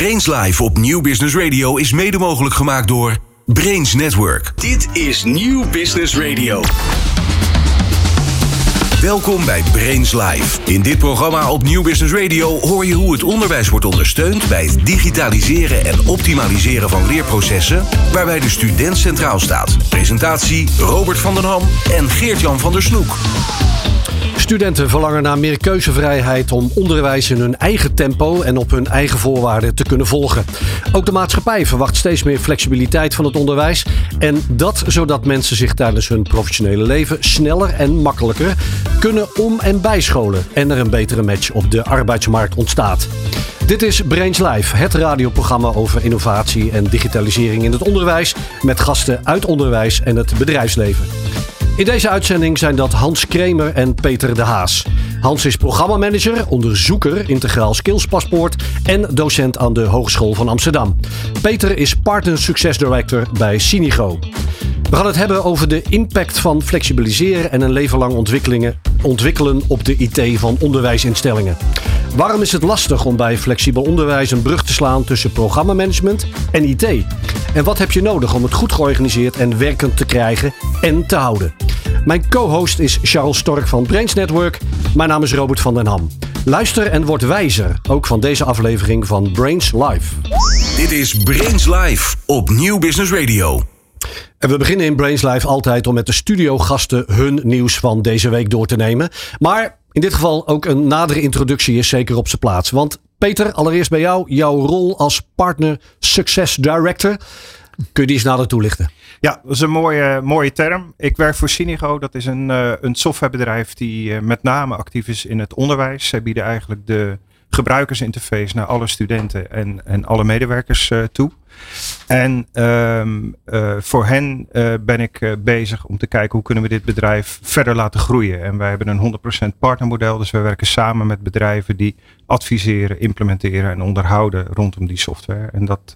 Brains Live op Nieuw Business Radio is mede mogelijk gemaakt door Brains Network. Dit is Nieuw Business Radio. Welkom bij Brains Live. In dit programma op Nieuw Business Radio hoor je hoe het onderwijs wordt ondersteund bij het digitaliseren en optimaliseren van leerprocessen, waarbij de student centraal staat. Presentatie Robert van den Ham en Geert-Jan van der Snoek. Studenten verlangen naar meer keuzevrijheid om onderwijs in hun eigen tempo en op hun eigen voorwaarden te kunnen volgen. Ook de maatschappij verwacht steeds meer flexibiliteit van het onderwijs. En dat zodat mensen zich tijdens hun professionele leven sneller en makkelijker kunnen om- en bijscholen. En er een betere match op de arbeidsmarkt ontstaat. Dit is Brains Live, het radioprogramma over innovatie en digitalisering in het onderwijs. Met gasten uit onderwijs en het bedrijfsleven. In deze uitzending zijn dat Hans Kremer en Peter de Haas. Hans is programmamanager, onderzoeker Integraal Skills Paspoort en docent aan de Hogeschool van Amsterdam. Peter is Partner Success Director bij Sinigo. We gaan het hebben over de impact van flexibiliseren en een leven lang ontwikkelingen, ontwikkelen op de IT van onderwijsinstellingen. Waarom is het lastig om bij flexibel onderwijs een brug te slaan tussen programmamanagement en IT? En wat heb je nodig om het goed georganiseerd en werkend te krijgen en te houden? Mijn co-host is Charles Stork van Brains Network. Mijn naam is Robert van den Ham. Luister en word wijzer, ook van deze aflevering van Brains Live. Dit is Brains Live op Nieuw Business Radio. En we beginnen in Brains Live altijd om met de studiogasten hun nieuws van deze week door te nemen. Maar in dit geval ook een nadere introductie is zeker op zijn plaats. Want Peter, allereerst bij jou, jouw rol als partner Success Director. Kun je die eens nader toelichten? Ja, dat is een mooie, mooie term. Ik werk voor Sinigo. Dat is een, uh, een softwarebedrijf die uh, met name actief is in het onderwijs. Zij bieden eigenlijk de gebruikersinterface naar alle studenten en, en alle medewerkers uh, toe. En um, voor hen ben ik bezig om te kijken hoe kunnen we dit bedrijf verder laten groeien. En wij hebben een 100% partnermodel. Dus wij werken samen met bedrijven die adviseren, implementeren en onderhouden rondom die software. En dat,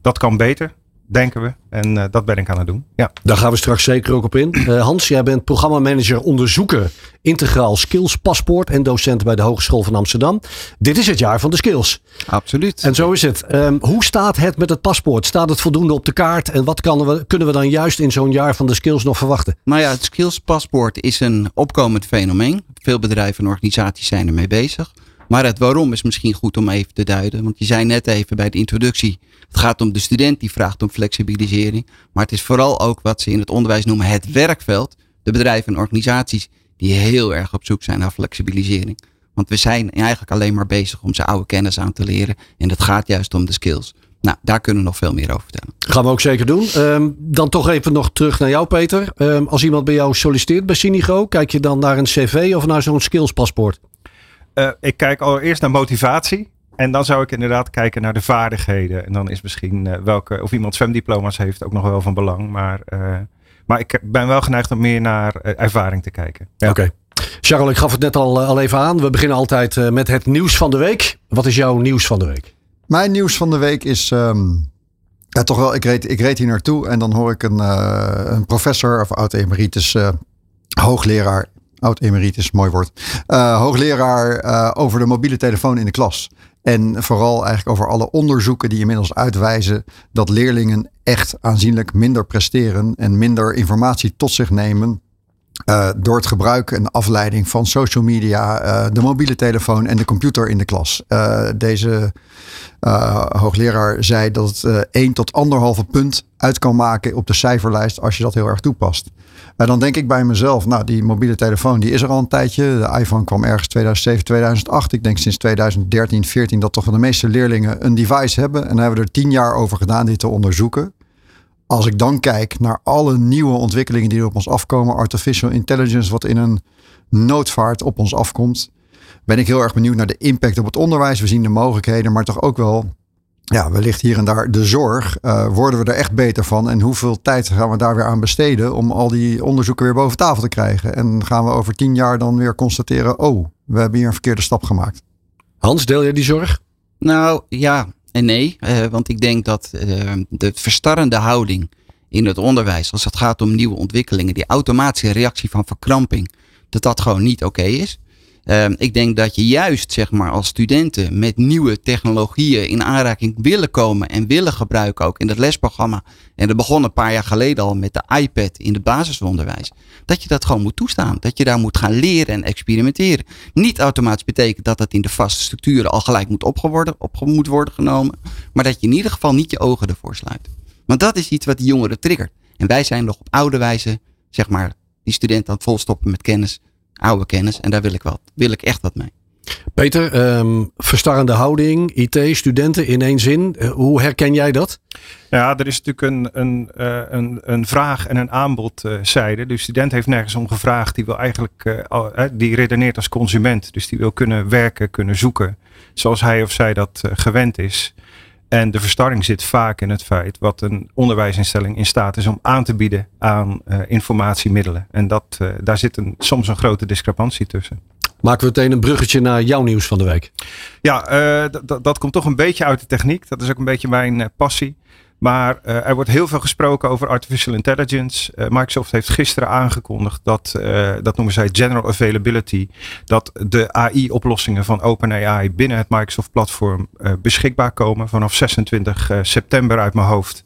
dat kan beter denken we. En uh, dat ben ik aan het doen. Ja. Daar gaan we straks zeker ook op in. Uh, Hans, jij bent programmamanager onderzoeker integraal skills paspoort en docent bij de Hogeschool van Amsterdam. Dit is het jaar van de skills. Absoluut. En zo is het. Um, hoe staat het met het paspoort? Staat het voldoende op de kaart? En wat kan we, kunnen we dan juist in zo'n jaar van de skills nog verwachten? Nou ja, het skills paspoort is een opkomend fenomeen. Veel bedrijven en organisaties zijn ermee bezig. Maar het waarom is misschien goed om even te duiden. Want je zei net even bij de introductie. Het gaat om de student die vraagt om flexibilisering. Maar het is vooral ook wat ze in het onderwijs noemen het werkveld. De bedrijven en organisaties die heel erg op zoek zijn naar flexibilisering. Want we zijn eigenlijk alleen maar bezig om ze oude kennis aan te leren. En het gaat juist om de skills. Nou, daar kunnen we nog veel meer over vertellen. Gaan we ook zeker doen. Um, dan toch even nog terug naar jou, Peter. Um, als iemand bij jou solliciteert bij Sinigo, kijk je dan naar een cv of naar zo'n skillspaspoort? Uh, ik kijk allereerst naar motivatie. En dan zou ik inderdaad kijken naar de vaardigheden. En dan is misschien uh, welke, of iemand zwemdiploma's heeft ook nog wel van belang. Maar, uh, maar ik ben wel geneigd om meer naar ervaring te kijken. Ja. Oké. Okay. Charles, ik gaf het net al, al even aan. We beginnen altijd met het nieuws van de week. Wat is jouw nieuws van de week? Mijn nieuws van de week is. Um, ja, toch wel, ik reed, ik reed hier naartoe en dan hoor ik een, uh, een professor of oud-emeritus uh, hoogleraar. Oud-emeritus, mooi woord. Uh, hoogleraar over de mobiele telefoon in de klas. En vooral eigenlijk over alle onderzoeken die inmiddels uitwijzen dat leerlingen echt aanzienlijk minder presteren en minder informatie tot zich nemen uh, door het gebruik en afleiding van social media, uh, de mobiele telefoon en de computer in de klas. Uh, deze hoogleraar zei dat het 1 tot 1,5 punt uit kan maken op de cijferlijst als je dat heel erg toepast. Maar dan denk ik bij mezelf, nou die mobiele telefoon die is er al een tijdje. De iPhone kwam ergens 2007, 2008. Ik denk sinds 2013, 14 dat toch de meeste leerlingen een device hebben. En daar hebben we er tien jaar over gedaan dit te onderzoeken. Als ik dan kijk naar alle nieuwe ontwikkelingen die er op ons afkomen, artificial intelligence, wat in een noodvaart op ons afkomt, ben ik heel erg benieuwd naar de impact op het onderwijs. We zien de mogelijkheden, maar toch ook wel, ja, wellicht hier en daar de zorg. Uh, worden we er echt beter van? En hoeveel tijd gaan we daar weer aan besteden om al die onderzoeken weer boven tafel te krijgen? En gaan we over tien jaar dan weer constateren, oh, we hebben hier een verkeerde stap gemaakt. Hans, deel jij die zorg? Nou ja, en nee, uh, want ik denk dat uh, de verstarrende houding in het onderwijs, als het gaat om nieuwe ontwikkelingen, die automatische reactie van verkramping, dat dat gewoon niet oké is. Ehm, ik denk dat je juist, zeg maar, als studenten met nieuwe technologieën in aanraking willen komen en willen gebruiken, ook in het lesprogramma. En dat begon een paar jaar geleden al met de iPad in het basisonderwijs. Dat je dat gewoon moet toestaan. Dat je daar moet gaan leren en experimenteren. Niet automatisch betekent dat dat in de vaste structuren al gelijk moet, opgeworden, op moet worden genomen. Maar dat je in ieder geval niet je ogen ervoor sluit. Want dat is iets wat die jongeren triggert. En wij zijn nog op oude wijze, zeg maar, die studenten aan het volstoppen met kennis oude kennis. En daar wil ik, wat, wil ik echt wat mee. Peter, um, verstarrende houding, IT, studenten in één zin. Eh, hoe herken jij dat? Ja, er is natuurlijk een, een, uh, een, een vraag en een aanbodzijde. Uh, de student heeft nergens om gevraagd. Die wil eigenlijk, uh, die redeneert als consument. Dus die wil kunnen werken, kunnen zoeken. Zoals hij of zij dat gewend is. En de verstarring zit vaak in het feit wat een onderwijsinstelling in staat is om aan te bieden aan uh, informatiemiddelen. En dat, uh, daar zit een, soms een grote discrepantie tussen. Maken we meteen een bruggetje naar jouw nieuws van de week? Ja, uh, dat komt toch een beetje uit de techniek. Dat is ook een beetje mijn passie. Maar uh, er wordt heel veel gesproken over artificial intelligence. Uh, Microsoft heeft gisteren aangekondigd dat, uh, dat noemen zij general availability, dat de AI-oplossingen van OpenAI binnen het Microsoft-platform beschikbaar komen vanaf 26 september uit mijn hoofd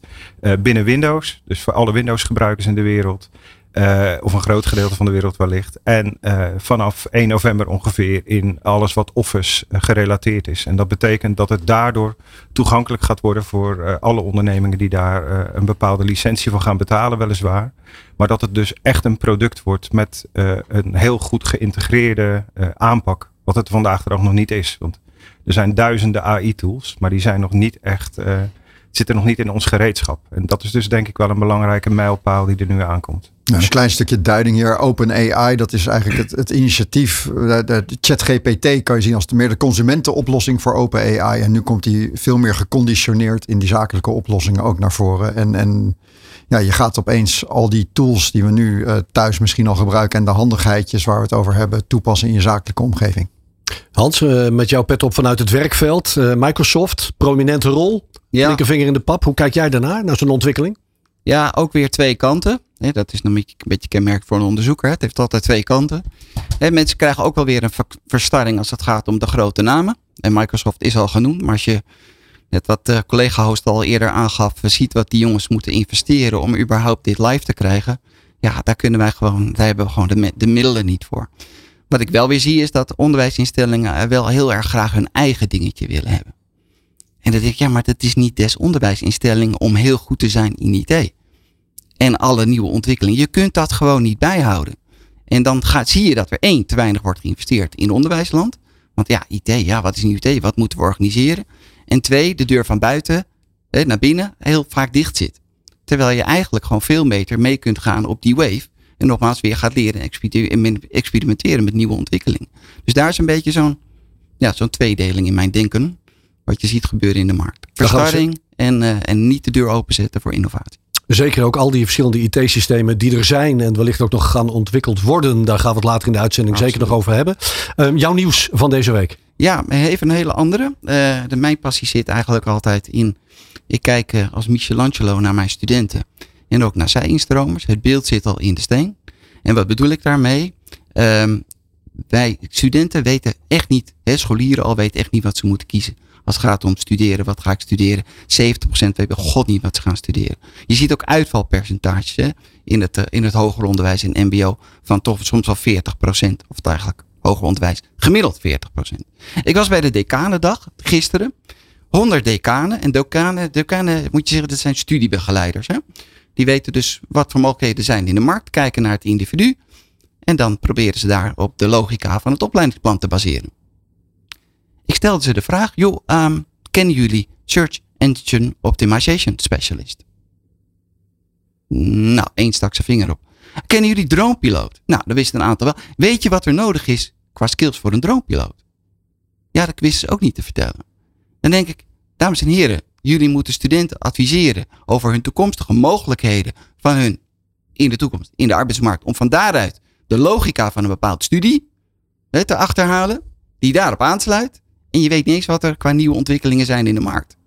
binnen Windows. Dus voor alle Windows-gebruikers in de wereld. Uh, of een groot gedeelte van de wereld wellicht. En uh, vanaf 1 november ongeveer in alles wat Office uh, gerelateerd is. En dat betekent dat het daardoor toegankelijk gaat worden voor alle ondernemingen die daar een bepaalde licentie voor gaan betalen, weliswaar. Maar dat het dus echt een product wordt met een heel goed geïntegreerde aanpak. Wat het vandaag de dag nog niet is. Want er zijn duizenden AI-tools, maar die zijn nog niet echt zit er nog niet in ons gereedschap. En dat is dus denk ik wel een belangrijke mijlpaal die er nu aankomt. Een klein stukje duiding hier. Open AI, dat is eigenlijk het, het initiatief. De, de ChatGPT kan je zien als de meer de consumentenoplossing voor Open AI. En nu komt die veel meer geconditioneerd in die zakelijke oplossingen ook naar voren. En, en ja, je gaat opeens al die tools die we nu uh, thuis misschien al gebruiken en de handigheidjes waar we het over hebben, toepassen in je zakelijke omgeving. Hans, uh, met jouw pet op vanuit het werkveld. Uh, Microsoft, prominente rol. Ja. Een vinger in de pap. Hoe kijk jij daarnaar, naar zo'n ontwikkeling? Ja, ook weer twee kanten. Dat is beetje, een beetje kenmerk voor een onderzoeker. Het heeft altijd twee kanten. mensen krijgen ook wel weer een verstarring als het gaat om de grote namen. En Microsoft is al genoemd. Maar als je, net wat de collega-host al eerder aangaf, ziet wat die jongens moeten investeren om überhaupt dit live te krijgen. Ja, daar kunnen wij gewoon, daar hebben we gewoon de, de middelen niet voor. Wat ik wel weer zie is dat onderwijsinstellingen wel heel erg graag hun eigen dingetje willen hebben. En dan denk ik, ja, maar dat is niet des onderwijsinstellingen om heel goed te zijn in IT. En alle nieuwe ontwikkelingen. Je kunt dat gewoon niet bijhouden. En dan gaat, zie je dat er één, te weinig wordt geïnvesteerd in onderwijsland. Want ja, IT, ja, wat is een IT? Wat moeten we organiseren? En twee, de deur van buiten hè, naar binnen heel vaak dicht zit. Terwijl je eigenlijk gewoon veel beter mee kunt gaan op die wave. En nogmaals weer gaat leren en experimenteren met nieuwe ontwikkelingen. Dus daar is een beetje zo'n ja, zo'n tweedeling in mijn denken wat je ziet gebeuren in de markt. Verstarring en, uh, en niet de deur openzetten voor innovatie. Zeker ook al die verschillende IT-systemen die er zijn en wellicht ook nog gaan ontwikkeld worden. Daar gaan we het later in de uitzending Absoluut. zeker nog over hebben. Um, jouw nieuws van deze week? Ja, even een hele andere. Uh, de, mijn passie zit eigenlijk altijd in. Ik kijk uh, als Michelangelo naar mijn studenten en ook naar zijn instromers. Het beeld zit al in de steen. En wat bedoel ik daarmee? Um, wij studenten weten echt niet, hè, scholieren al weten echt niet wat ze moeten kiezen. Als het gaat om studeren, wat ga ik studeren? 70% weet bij god niet wat ze gaan studeren. Je ziet ook uitvalpercentages in, het, uh, in het hoger onderwijs in MBO van toch soms al 40%. Of eigenlijk hoger onderwijs gemiddeld 40%. Ik was bij de decanendag gisteren. 100 decanen. En decanen, decanen moet je zeggen, dat zijn studiebegeleiders. Hè? Die weten dus wat voor mogelijkheden zijn in de markt. Kijken naar het individu. En dan proberen ze daar op de logica van het opleidingsplan te baseren. Ik stelde ze de vraag, joh, um, kennen jullie Search Engine Optimization Specialist? Nou, één stak zijn vinger op. Kennen jullie droompiloot? Nou, dat wisten een aantal wel. Weet je wat er nodig is qua skills voor een droompiloot? Ja, dat wisten ze ook niet te vertellen. Dan denk ik, dames en heren, jullie moeten studenten adviseren over hun toekomstige mogelijkheden van hun in de toekomst, in de arbeidsmarkt. Om van daaruit de logica van een bepaald studie te achterhalen, die daarop aansluit. En je weet niet eens wat er qua nieuwe ontwikkelingen zijn in de markt.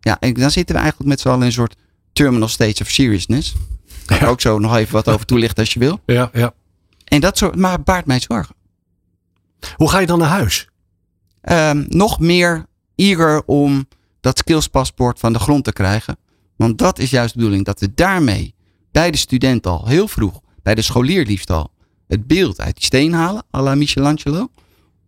Ja, en dan zitten we eigenlijk met z'n allen in een soort terminal stage of seriousness. Daar ja. ook zo nog even wat over toelichten als je wil. Ja, ja. En dat soort, maar baart mij zorgen. Hoe ga je dan naar huis? Um, nog meer eager om dat skillspaspoort van de grond te krijgen. Want dat is juist de bedoeling. Dat we daarmee bij de student al heel vroeg, bij de scholier liefst al, het beeld uit die steen halen, à la Michelangelo.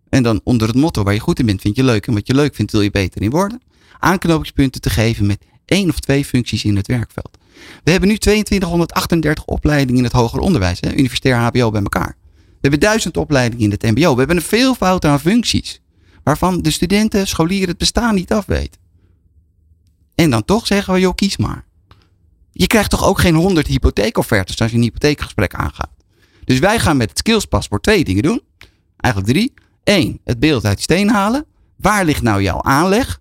En dan onder het motto waar je goed in bent, vind je leuk. En wat je leuk vindt, wil je beter in worden. Aanknopingspunten te geven met één of twee functies in het werkveld. We hebben nu 2238 opleidingen in het hoger onderwijs, hè, universitair HBO bij elkaar. We hebben duizend opleidingen in het MBO. We hebben een veelvoud aan functies, waarvan de studenten, scholieren het bestaan niet afweten. En dan toch zeggen we, joh, kies maar. Je krijgt toch ook geen 100 hypotheekoffertes als je een hypotheekgesprek aangaat. Dus wij gaan met het skillspaspoort twee dingen doen. Eigenlijk drie. Eén, het beeld uit steen halen. Waar ligt nou jouw aanleg?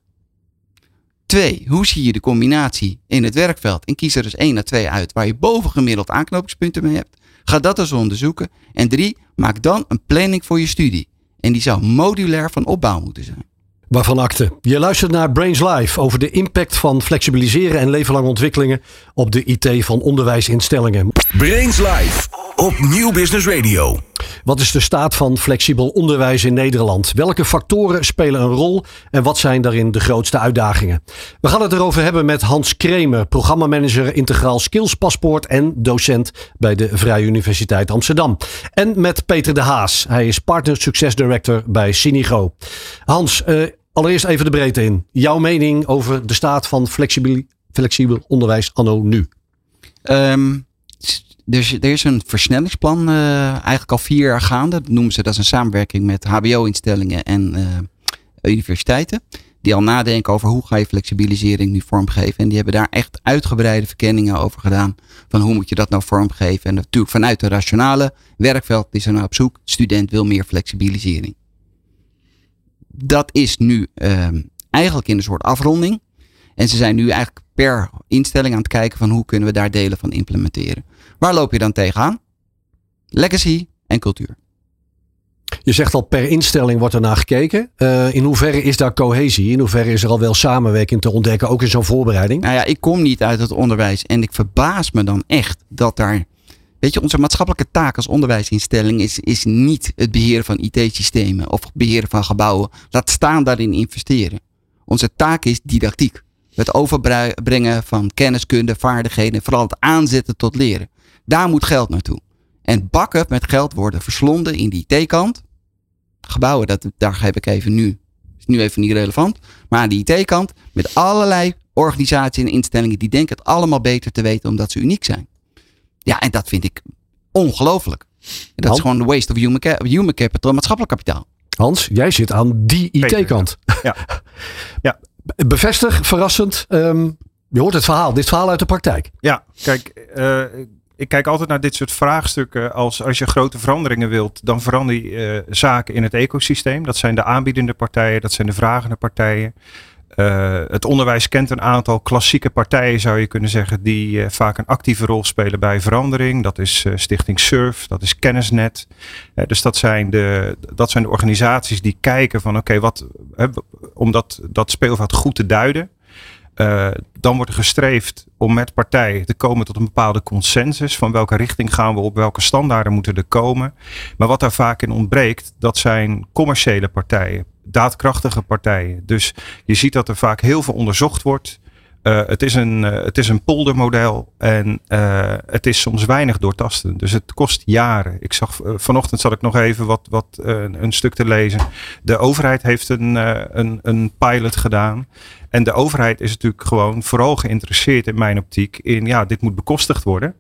Twee, hoe zie je de combinatie in het werkveld? En kies er dus één à twee uit waar je bovengemiddeld aanknopingspunten mee hebt. Ga dat eens onderzoeken. En drie, maak dan een planning voor je studie. En die zou modulair van opbouw moeten zijn. Waarvan akte. Je luistert naar Brains Live over de impact van flexibiliseren en levenlange ontwikkelingen op de IT van onderwijsinstellingen. Brains Live op Nieuw Business Radio. Wat is de staat van flexibel onderwijs in Nederland? Welke factoren spelen een rol en wat zijn daarin de grootste uitdagingen? We gaan het erover hebben met Hans Kremer, programmamanager Integraal Skills Paspoort en docent bij de Vrije Universiteit Amsterdam. En met Peter de Haas. Hij is Partner Success Director bij Sinigo. Hans, uh, allereerst even de breedte in. Jouw mening over de staat van flexibel, flexibel onderwijs anno nu? Um, dus er is een versnellingsplan uh, eigenlijk al vier jaar gaande. Dat noemen ze, dat is een samenwerking met hbo-instellingen en uh, universiteiten. Die al nadenken over hoe ga je flexibilisering nu vormgeven. En die hebben daar echt uitgebreide verkenningen over gedaan. Van hoe moet je dat nou vormgeven. En natuurlijk vanuit de rationale werkveld is er nou op zoek. Student wil meer flexibilisering. Dat is nu uh, eigenlijk in een soort afronding. En ze zijn nu eigenlijk per instelling aan het kijken van hoe kunnen we daar delen van implementeren. Waar loop je dan tegenaan? Legacy en cultuur. Je zegt al per instelling wordt er naar gekeken. Uh, in hoeverre is daar cohesie? In hoeverre is er al wel samenwerking te ontdekken, ook in zo'n voorbereiding? Nou ja, ik kom niet uit het onderwijs en ik verbaas me dan echt dat daar. Weet je, onze maatschappelijke taak als onderwijsinstelling is, is niet het beheren van IT-systemen of het beheren van gebouwen. Laat staan daarin investeren. Onze taak is didactiek. Het overbrengen van kenniskunde, vaardigheden en vooral het aanzetten tot leren. Daar moet geld naartoe. En bakken met geld worden verslonden in die IT-kant. Gebouwen, dat, daar heb ik even nu, is nu even niet relevant. Maar aan die IT-kant met allerlei organisaties en instellingen die denken het allemaal beter te weten omdat ze uniek zijn. Ja, en dat vind ik ongelooflijk. Dat is gewoon de waste of human, human capital, maatschappelijk kapitaal. Hans, jij zit aan die IT-kant. Ja. ja. Bevestig, verrassend. Um, je hoort het verhaal, dit verhaal uit de praktijk. Ja, kijk, uh, ik kijk altijd naar dit soort vraagstukken. Als, als je grote veranderingen wilt, dan verander je uh, zaken in het ecosysteem. Dat zijn de aanbiedende partijen, dat zijn de vragende partijen. Uh, het onderwijs kent een aantal klassieke partijen, zou je kunnen zeggen, die uh, vaak een actieve rol spelen bij verandering. Dat is Stichting Surf, dat is Kennisnet. dus dat zijn, de, dat zijn de organisaties die kijken van oké, wat om dat, dat speelveld goed te duiden. Uh, dan wordt er gestreefd om met partijen te komen tot een bepaalde consensus. Van welke richting gaan we op, welke standaarden moeten er komen. Maar wat daar vaak in ontbreekt, dat zijn commerciële partijen, daadkrachtige partijen. Dus je ziet dat er vaak heel veel onderzocht wordt. Uh, het, is een, uh, het is een poldermodel en uh, het is soms weinig doortastend. Dus het kost jaren. Ik zag vanochtend zat ik nog even wat, wat een stuk te lezen. De overheid heeft een, een, een pilot gedaan. En de overheid is natuurlijk gewoon vooral geïnteresseerd in mijn optiek in ja, dit moet bekostigd worden.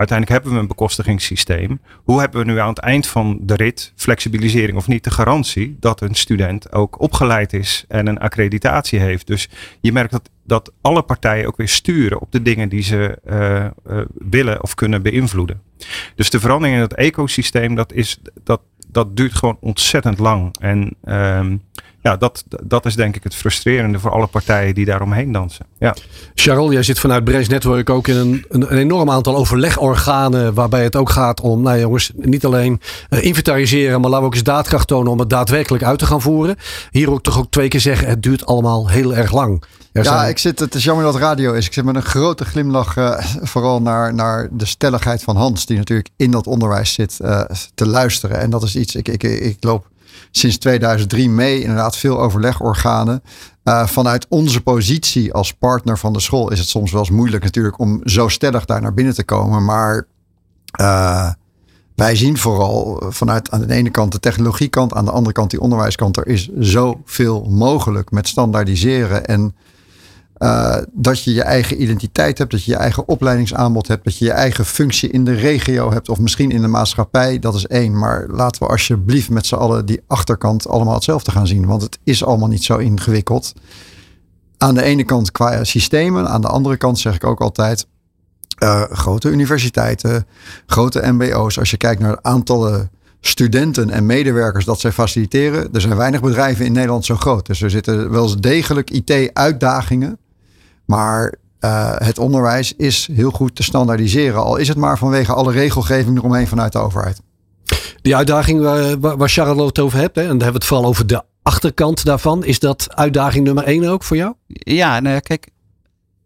Uiteindelijk hebben we een bekostigingssysteem. Hoe hebben we nu aan het eind van de rit, flexibilisering of niet, de garantie dat een student ook opgeleid is en een accreditatie heeft? Dus je merkt dat, dat alle partijen ook weer sturen op de dingen die ze uh, uh, willen of kunnen beïnvloeden. Dus de verandering in het ecosysteem, dat, is, dat, dat duurt gewoon ontzettend lang. En um, ja, dat, dat is denk ik het frustrerende voor alle partijen die daaromheen dansen. Ja. Charles, jij zit vanuit Brains Network ook in een, een, een, enorm aantal overlegorganen. Waarbij het ook gaat om, nou jongens, niet alleen uh, inventariseren. Maar laten we ook eens daadkracht tonen om het daadwerkelijk uit te gaan voeren. Hier ook toch ook twee keer zeggen, het duurt allemaal heel erg lang. Er ja, zijn... ik zit, het is jammer dat radio is. Ik zit met een grote glimlach uh, vooral naar, naar de stelligheid van Hans. Die natuurlijk in dat onderwijs zit uh, te luisteren. En dat is iets, ik, ik, ik loop sinds 2003 mee. Inderdaad, veel overlegorganen. Uh, vanuit onze positie als partner van de school is het soms wel eens moeilijk natuurlijk om zo stellig daar naar binnen te komen. Maar uh, wij zien vooral vanuit aan de ene kant de technologiekant, aan de andere kant die onderwijskant. Er is zoveel mogelijk met standaardiseren en uh, dat je je eigen identiteit hebt, dat je je eigen opleidingsaanbod hebt, dat je je eigen functie in de regio hebt of misschien in de maatschappij. Dat is één. Maar laten we alsjeblieft met z'n allen die achterkant allemaal hetzelfde gaan zien. Want het is allemaal niet zo ingewikkeld. Aan de ene kant qua systemen, aan de andere kant zeg ik ook altijd. Uh, grote universiteiten, grote MBO's. Als je kijkt naar de aantallen studenten en medewerkers dat zij faciliteren. Er zijn weinig bedrijven in Nederland zo groot. Dus er zitten wel eens degelijk IT-uitdagingen maar uh, het onderwijs is heel goed te standaardiseren. Al is het maar vanwege alle regelgeving eromheen vanuit de overheid. Die uitdaging waar, waar Charlotte het over hebt, hè, en dan hebben we het vooral over de achterkant daarvan. Is dat uitdaging nummer één ook voor jou? Ja, nou kijk,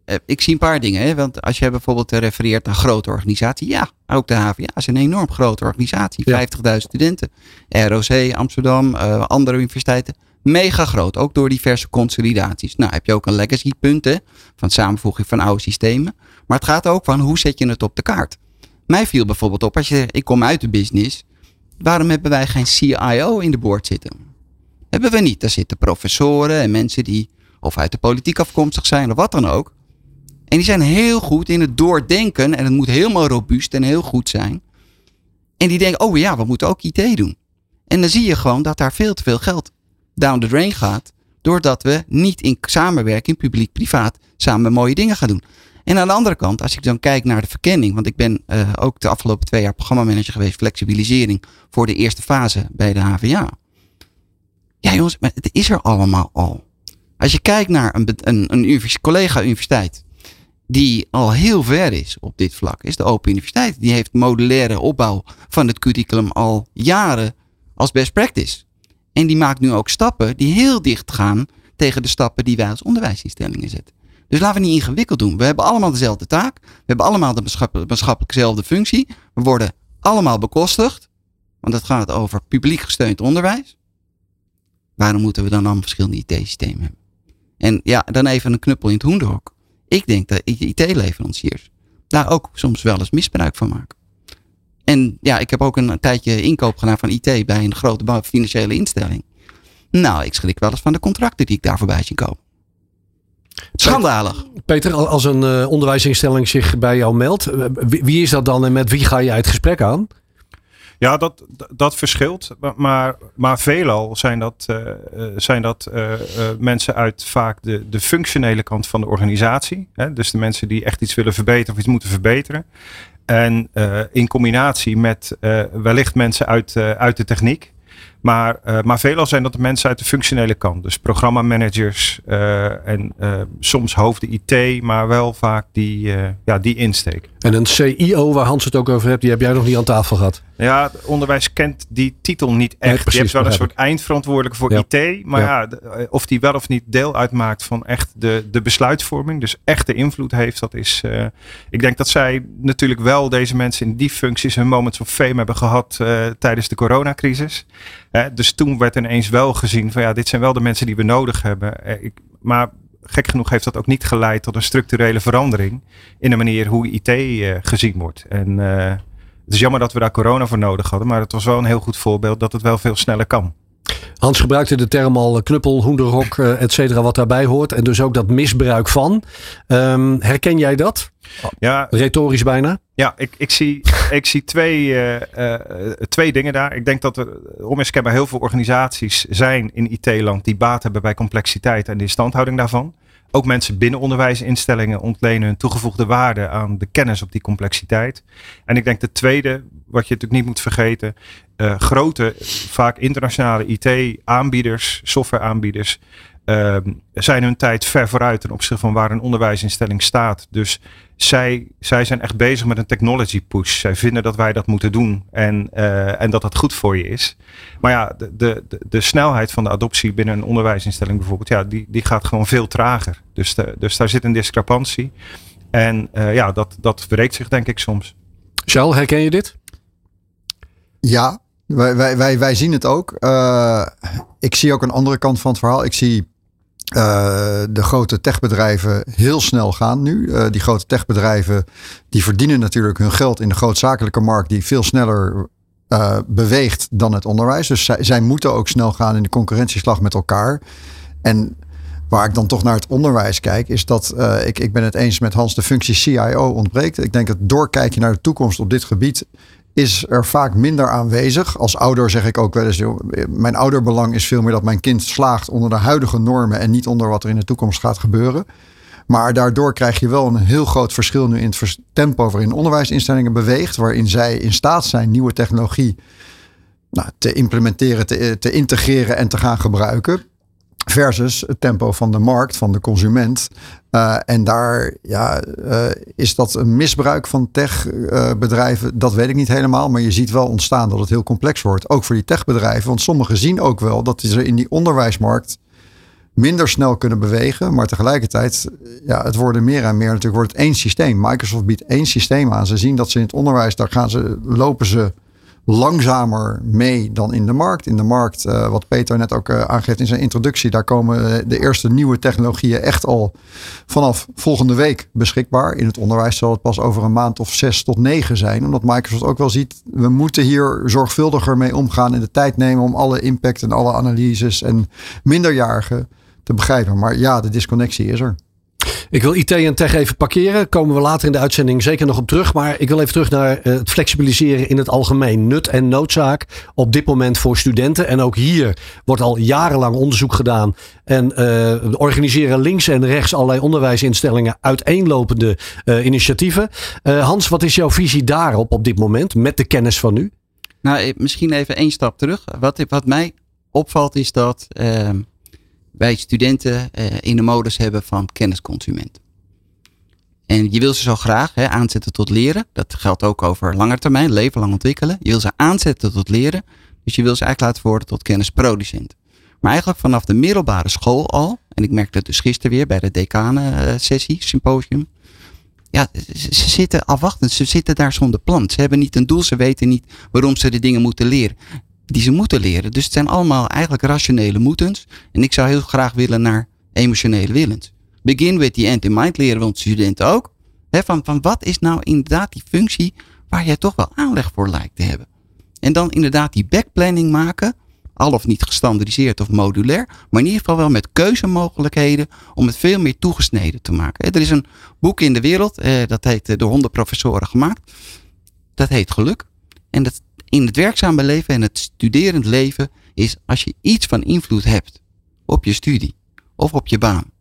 eh, ik zie een paar dingen. Hè? Want als je bijvoorbeeld refereert naar grote organisatie. Ja, ook de HVA is een enorm grote organisatie. 50.000 studenten. ROC, Amsterdam, uh, andere universiteiten mega groot. Ook door diverse consolidaties. Nou heb je ook een legacy punt hè, van samenvoeging van oude systemen. Maar het gaat ook van hoe zet je het op de kaart. Mij viel bijvoorbeeld op, als je, ik kom uit de business. Waarom hebben wij geen CIO in de board zitten? Hebben we niet. Daar zitten professoren en mensen die of uit de politiek afkomstig zijn of wat dan ook. En die zijn heel goed in het doordenken. En het moet helemaal robuust en heel goed zijn. En die denken, oh ja, we moeten ook IT doen. En dan zie je gewoon dat daar veel te veel geld down the drain gaat. Doordat we niet in samenwerking, publiek-privaat, samen mooie dingen gaan doen. En aan de andere kant, als ik dan kijk naar de verkenning, want ik ben uh, ook de afgelopen twee jaar programmamanager geweest, flexibilisering voor de eerste fase bij de HVA. Ja jongens, het is er allemaal al. Als je kijkt naar een, een, een collega-universiteit die al heel ver is op dit vlak, is de Open Universiteit. Die heeft modulaire opbouw van het curriculum al jaren als best practice. En die maakt nu ook stappen die heel dicht gaan tegen de stappen die wij als onderwijsinstellingen zetten. Dus laten we niet ingewikkeld doen. We hebben allemaal dezelfde taak. We hebben allemaal de maatschappelijk dezelfde functie. We worden allemaal bekostigd. Want het gaat over publiek gesteund onderwijs. Waarom moeten we dan allemaal verschillende IT-systemen hebben? En ja, dan even een knuppel in het hoenderhok. Ik denk dat IT-leveranciers daar ook soms wel eens misbruik van maken. En ja, ik heb ook een tijdje inkoop gedaan van IT bij een grote financiële instelling. Nou, ik schrik wel eens van de contracten die ik daar voorbij zie komen. Schandalig. Peter, als een uh, onderwijsinstelling zich bij jou meldt, eh, wie, is dat dan en met wie ga je het gesprek aan? Ja, dat, dat verschilt. Maar, maar veelal zijn dat, uh, zijn dat uh, mensen uit vaak de, de functionele kant van de organisatie. Hè? Dus de mensen die echt iets willen verbeteren of iets moeten verbeteren. En uh, in combinatie met uh, wellicht mensen uit, uh, uit de techniek. Maar, maar veelal zijn dat de mensen uit de functionele kant. Dus programmamanagers en soms hoofden IT, maar wel vaak die, ja, die insteek. En een CIO, waar Hans het ook over hebt, die heb jij nog niet aan tafel gehad. Ja, het onderwijs kent die titel niet echt. Nee, precies, je hebt wel een soort eindverantwoordelijke voor ja. IT. Maar ja. ja. of die wel of niet deel uitmaakt van echt de, de besluitvorming. Dus echte invloed heeft. Dat is. Uh, ik denk dat zij natuurlijk wel deze mensen in die functies hun moments of fame hebben gehad uh, tijdens de coronacrisis. Dus toen werd ineens wel gezien van ja, dit zijn wel de mensen die we nodig hebben. Ik, maar gek genoeg heeft dat ook niet geleid tot een structurele verandering in de manier hoe IT gezien wordt. En het is jammer dat we daar corona voor nodig hadden, maar het was wel een heel goed voorbeeld dat het wel veel sneller kan. Hans gebruikte de term al knuppel, hoenderhok, et cetera, wat daarbij hoort. En dus ook dat misbruik van. Um, herken jij dat? Ja, Retorisch bijna? Ja, ik, ik, zie, ik zie twee, uh, uh, twee dingen daar. Ik denk dat er onmiskenbaar heel veel organisaties zijn in IT-land die baat hebben bij complexiteit en de instandhouding daarvan. Ook mensen binnen onderwijsinstellingen ontlenen hun toegevoegde waarde aan de kennis op die complexiteit. En ik denk de tweede, wat je natuurlijk niet moet vergeten, uh, grote, vaak internationale IT-aanbieders, softwareaanbieders, uh, zijn hun tijd ver vooruit ten opzichte van waar een onderwijsinstelling staat. Dus zij, zij zijn echt bezig met een technology push. Zij vinden dat wij dat moeten doen en, uh, en dat dat goed voor je is. Maar ja, de, de, de, snelheid van de adoptie binnen een onderwijsinstelling bijvoorbeeld, ja, die, die gaat gewoon veel trager. Dus, de, dus daar zit een discrepantie. En uh, ja, dat, dat breekt zich denk ik soms. Charles, herken je dit? Ja, Wij, wij, wij, wij zien het ook. Uh, ik zie ook een andere kant van het verhaal. Ik zie uh, de grote techbedrijven heel snel gaan nu. Uh, die grote techbedrijven die verdienen natuurlijk hun geld in de grootzakelijke markt die veel sneller uh, beweegt dan het onderwijs. Dus zij, moeten ook snel gaan in de concurrentieslag met elkaar. En waar ik dan toch naar het onderwijs kijk, is dat ik, ik ben het eens met Hans, de functie CIO ontbreekt. Ik denk dat doorkijkje naar de toekomst op dit gebied is er vaak minder aanwezig. Als ouder zeg ik ook wel eens, mijn ouderbelang is veel meer dat mijn kind slaagt onder de huidige normen en niet onder wat er in de toekomst gaat gebeuren. Maar daardoor krijg je wel een heel groot verschil nu in het tempo waarin onderwijsinstellingen beweegt, waarin zij in staat zijn nieuwe technologie nou, te implementeren, te, te integreren en te gaan gebruiken. Versus het tempo van de markt, van de consument. Uh, en daar ja, uh, is dat een misbruik van techbedrijven. Uh, dat weet ik niet helemaal. Maar je ziet wel ontstaan dat het heel complex wordt. Ook voor die techbedrijven. Want sommigen zien ook wel dat ze in die onderwijsmarkt minder snel kunnen bewegen. Maar tegelijkertijd, ja, het worden meer en meer natuurlijk wordt het één systeem. Microsoft biedt één systeem aan. Ze zien dat ze in het onderwijs, daar gaan ze, lopen ze langzamer mee dan in de markt. In de markt, uh, wat Peter net ook uh, aangeeft in zijn introductie, daar komen de eerste nieuwe technologieën echt al vanaf volgende week beschikbaar. In het onderwijs zal het pas over een maand of zes tot negen zijn, omdat Microsoft ook wel ziet, we moeten hier zorgvuldiger mee omgaan en de tijd nemen om alle impact en alle analyses en minderjarigen te begrijpen. Maar ja, de disconnectie is er. Ik wil IT en tech even parkeren. Komen we later in de uitzending zeker nog op terug. Maar ik wil even terug naar eh, het flexibiliseren in het algemeen. Nut en noodzaak op dit moment voor studenten. En ook hier wordt al jarenlang onderzoek gedaan. En uh, organiseren links en rechts allerlei onderwijsinstellingen uiteenlopende uh, initiatieven. Hans, wat is jouw visie daarop op dit moment met de kennis van nu? Nou, misschien even één stap terug. Wat, wat mij opvalt is dat ehm, wij studenten uh, in de modus hebben van kennisconsument. En je wil ze zo graag hè, aanzetten tot leren. Dat geldt ook over lange termijn, leven lang ontwikkelen. Je wil ze aanzetten tot leren. Dus je wil ze eigenlijk laten worden tot kennisproducent. Maar eigenlijk vanaf de middelbare school al. En ik merkte het dus gisteren weer bij de decanen sessie, symposium. Ja, ze zitten afwachtend. Ze zitten daar zonder plan. Ze hebben niet een doel. Ze weten niet waarom ze de dingen moeten leren die ze moeten leren. Dus het zijn allemaal eigenlijk rationele moetens. En ik zou heel graag willen naar emotionele willens. Begin with the end in mind leren we onze studenten ook. van, van wat is nou inderdaad die functie waar jij toch wel aanleg voor lijkt te hebben. En dan inderdaad die backplanning maken. Al of niet gestandardiseerd of modulair. Maar in ieder geval wel met keuzemogelijkheden om het veel meer toegesneden te maken. Er is een boek in de wereld, eh, dat heet eh, door honderd professoren gemaakt. Dat heet Geluk. En dat in het werkzame leven en het studerend leven is als je iets van invloed hebt op je studie of op je baan,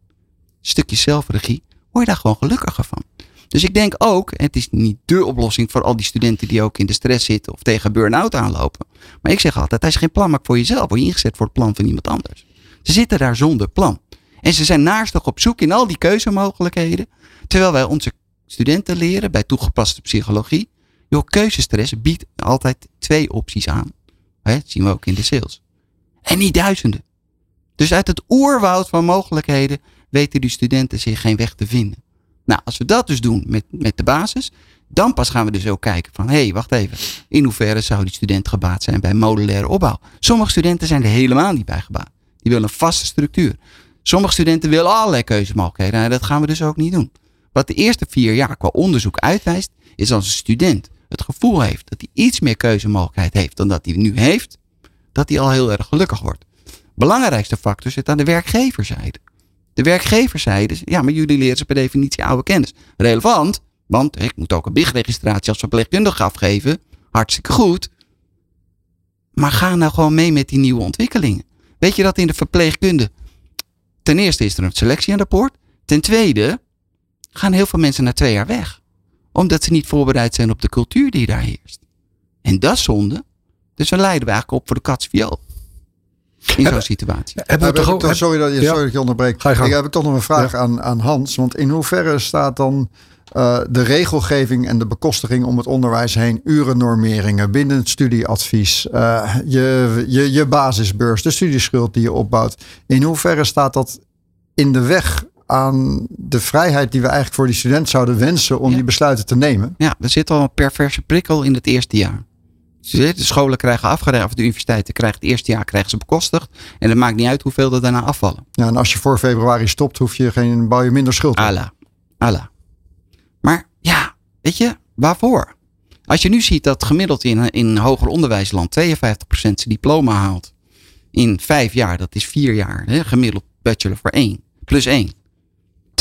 stukje zelfregie, word je daar gewoon gelukkiger van. Dus ik denk ook, het is niet de oplossing voor al die studenten die ook in de stress zitten of tegen burn-out aanlopen. Maar ik zeg altijd, als je geen plan maakt voor jezelf, word je ingezet voor het plan van iemand anders. Ze zitten daar zonder plan. En ze zijn naastig op zoek in al die keuzemogelijkheden. Terwijl wij onze studenten leren bij toegepaste psychologie Joh, keuzestress biedt altijd twee opties aan. Hè, dat zien we ook in de sales. En niet duizenden. Dus uit het oerwoud van mogelijkheden weten die studenten zich geen weg te vinden. Nou, als we dat dus doen met, met de basis, dan pas gaan we dus ook kijken van, hé, hey, wacht even. In hoeverre zou die student gebaat zijn bij modulaire opbouw? Sommige studenten zijn er helemaal niet bij gebaat. Die willen een vaste structuur. Sommige studenten willen allerlei keuzemogelijkheden. En nou, dat gaan we dus ook niet doen. Wat de eerste vier jaar qua onderzoek uitwijst, is als een student het gevoel heeft dat hij iets meer keuzemogelijkheid heeft dan dat hij nu heeft, dat hij al heel erg gelukkig wordt. Belangrijkste factor zit aan de werkgeverzijde. De werkgeverzijde, ja, maar jullie leren ze per definitie oude kennis. Relevant, want ik moet ook een BIG-registratie als verpleegkundige afgeven. Hartstikke goed. Maar ga nou gewoon mee met die nieuwe ontwikkelingen. Weet je dat in de verpleegkunde, ten eerste is er een selectie aan de poort. Ten tweede gaan heel veel mensen na twee jaar weg omdat ze niet voorbereid zijn op de cultuur die daar heerst. En dat is zonde. Dus dan leiden we eigenlijk op voor de katsviool. In zo'n situatie. Hebben we toch toch, sorry, dat je, sorry dat je onderbreekt. Ik heb toch nog een vraag aan, aan Hans. Want in hoeverre staat dan uh, de regelgeving en de bekostiging om het onderwijs heen, urennormeringen, binnen het studieadvies, uh, je, je, je basisbeurs, de studieschuld die je opbouwt. In hoeverre staat dat in de weg aan de vrijheid die we eigenlijk voor die student zouden wensen om die besluiten te nemen. Ja, er zit al een perverse prikkel in het eerste jaar. De scholen krijgen afgerekend, of de universiteiten krijgen het eerste jaar krijgen ze bekostigd. En het maakt niet uit hoeveel er daarna afvallen. Ja, en als je voor februari stopt, hoef je geen, bouw je minder schuld. Ala. Ala. Maar ja, weet je, waarvoor? Als je nu ziet dat gemiddeld in, in hoger onderwijsland 52% zijn diploma haalt. In vijf jaar, dat is vier jaar, hè, gemiddeld bachelor voor één. Plus één.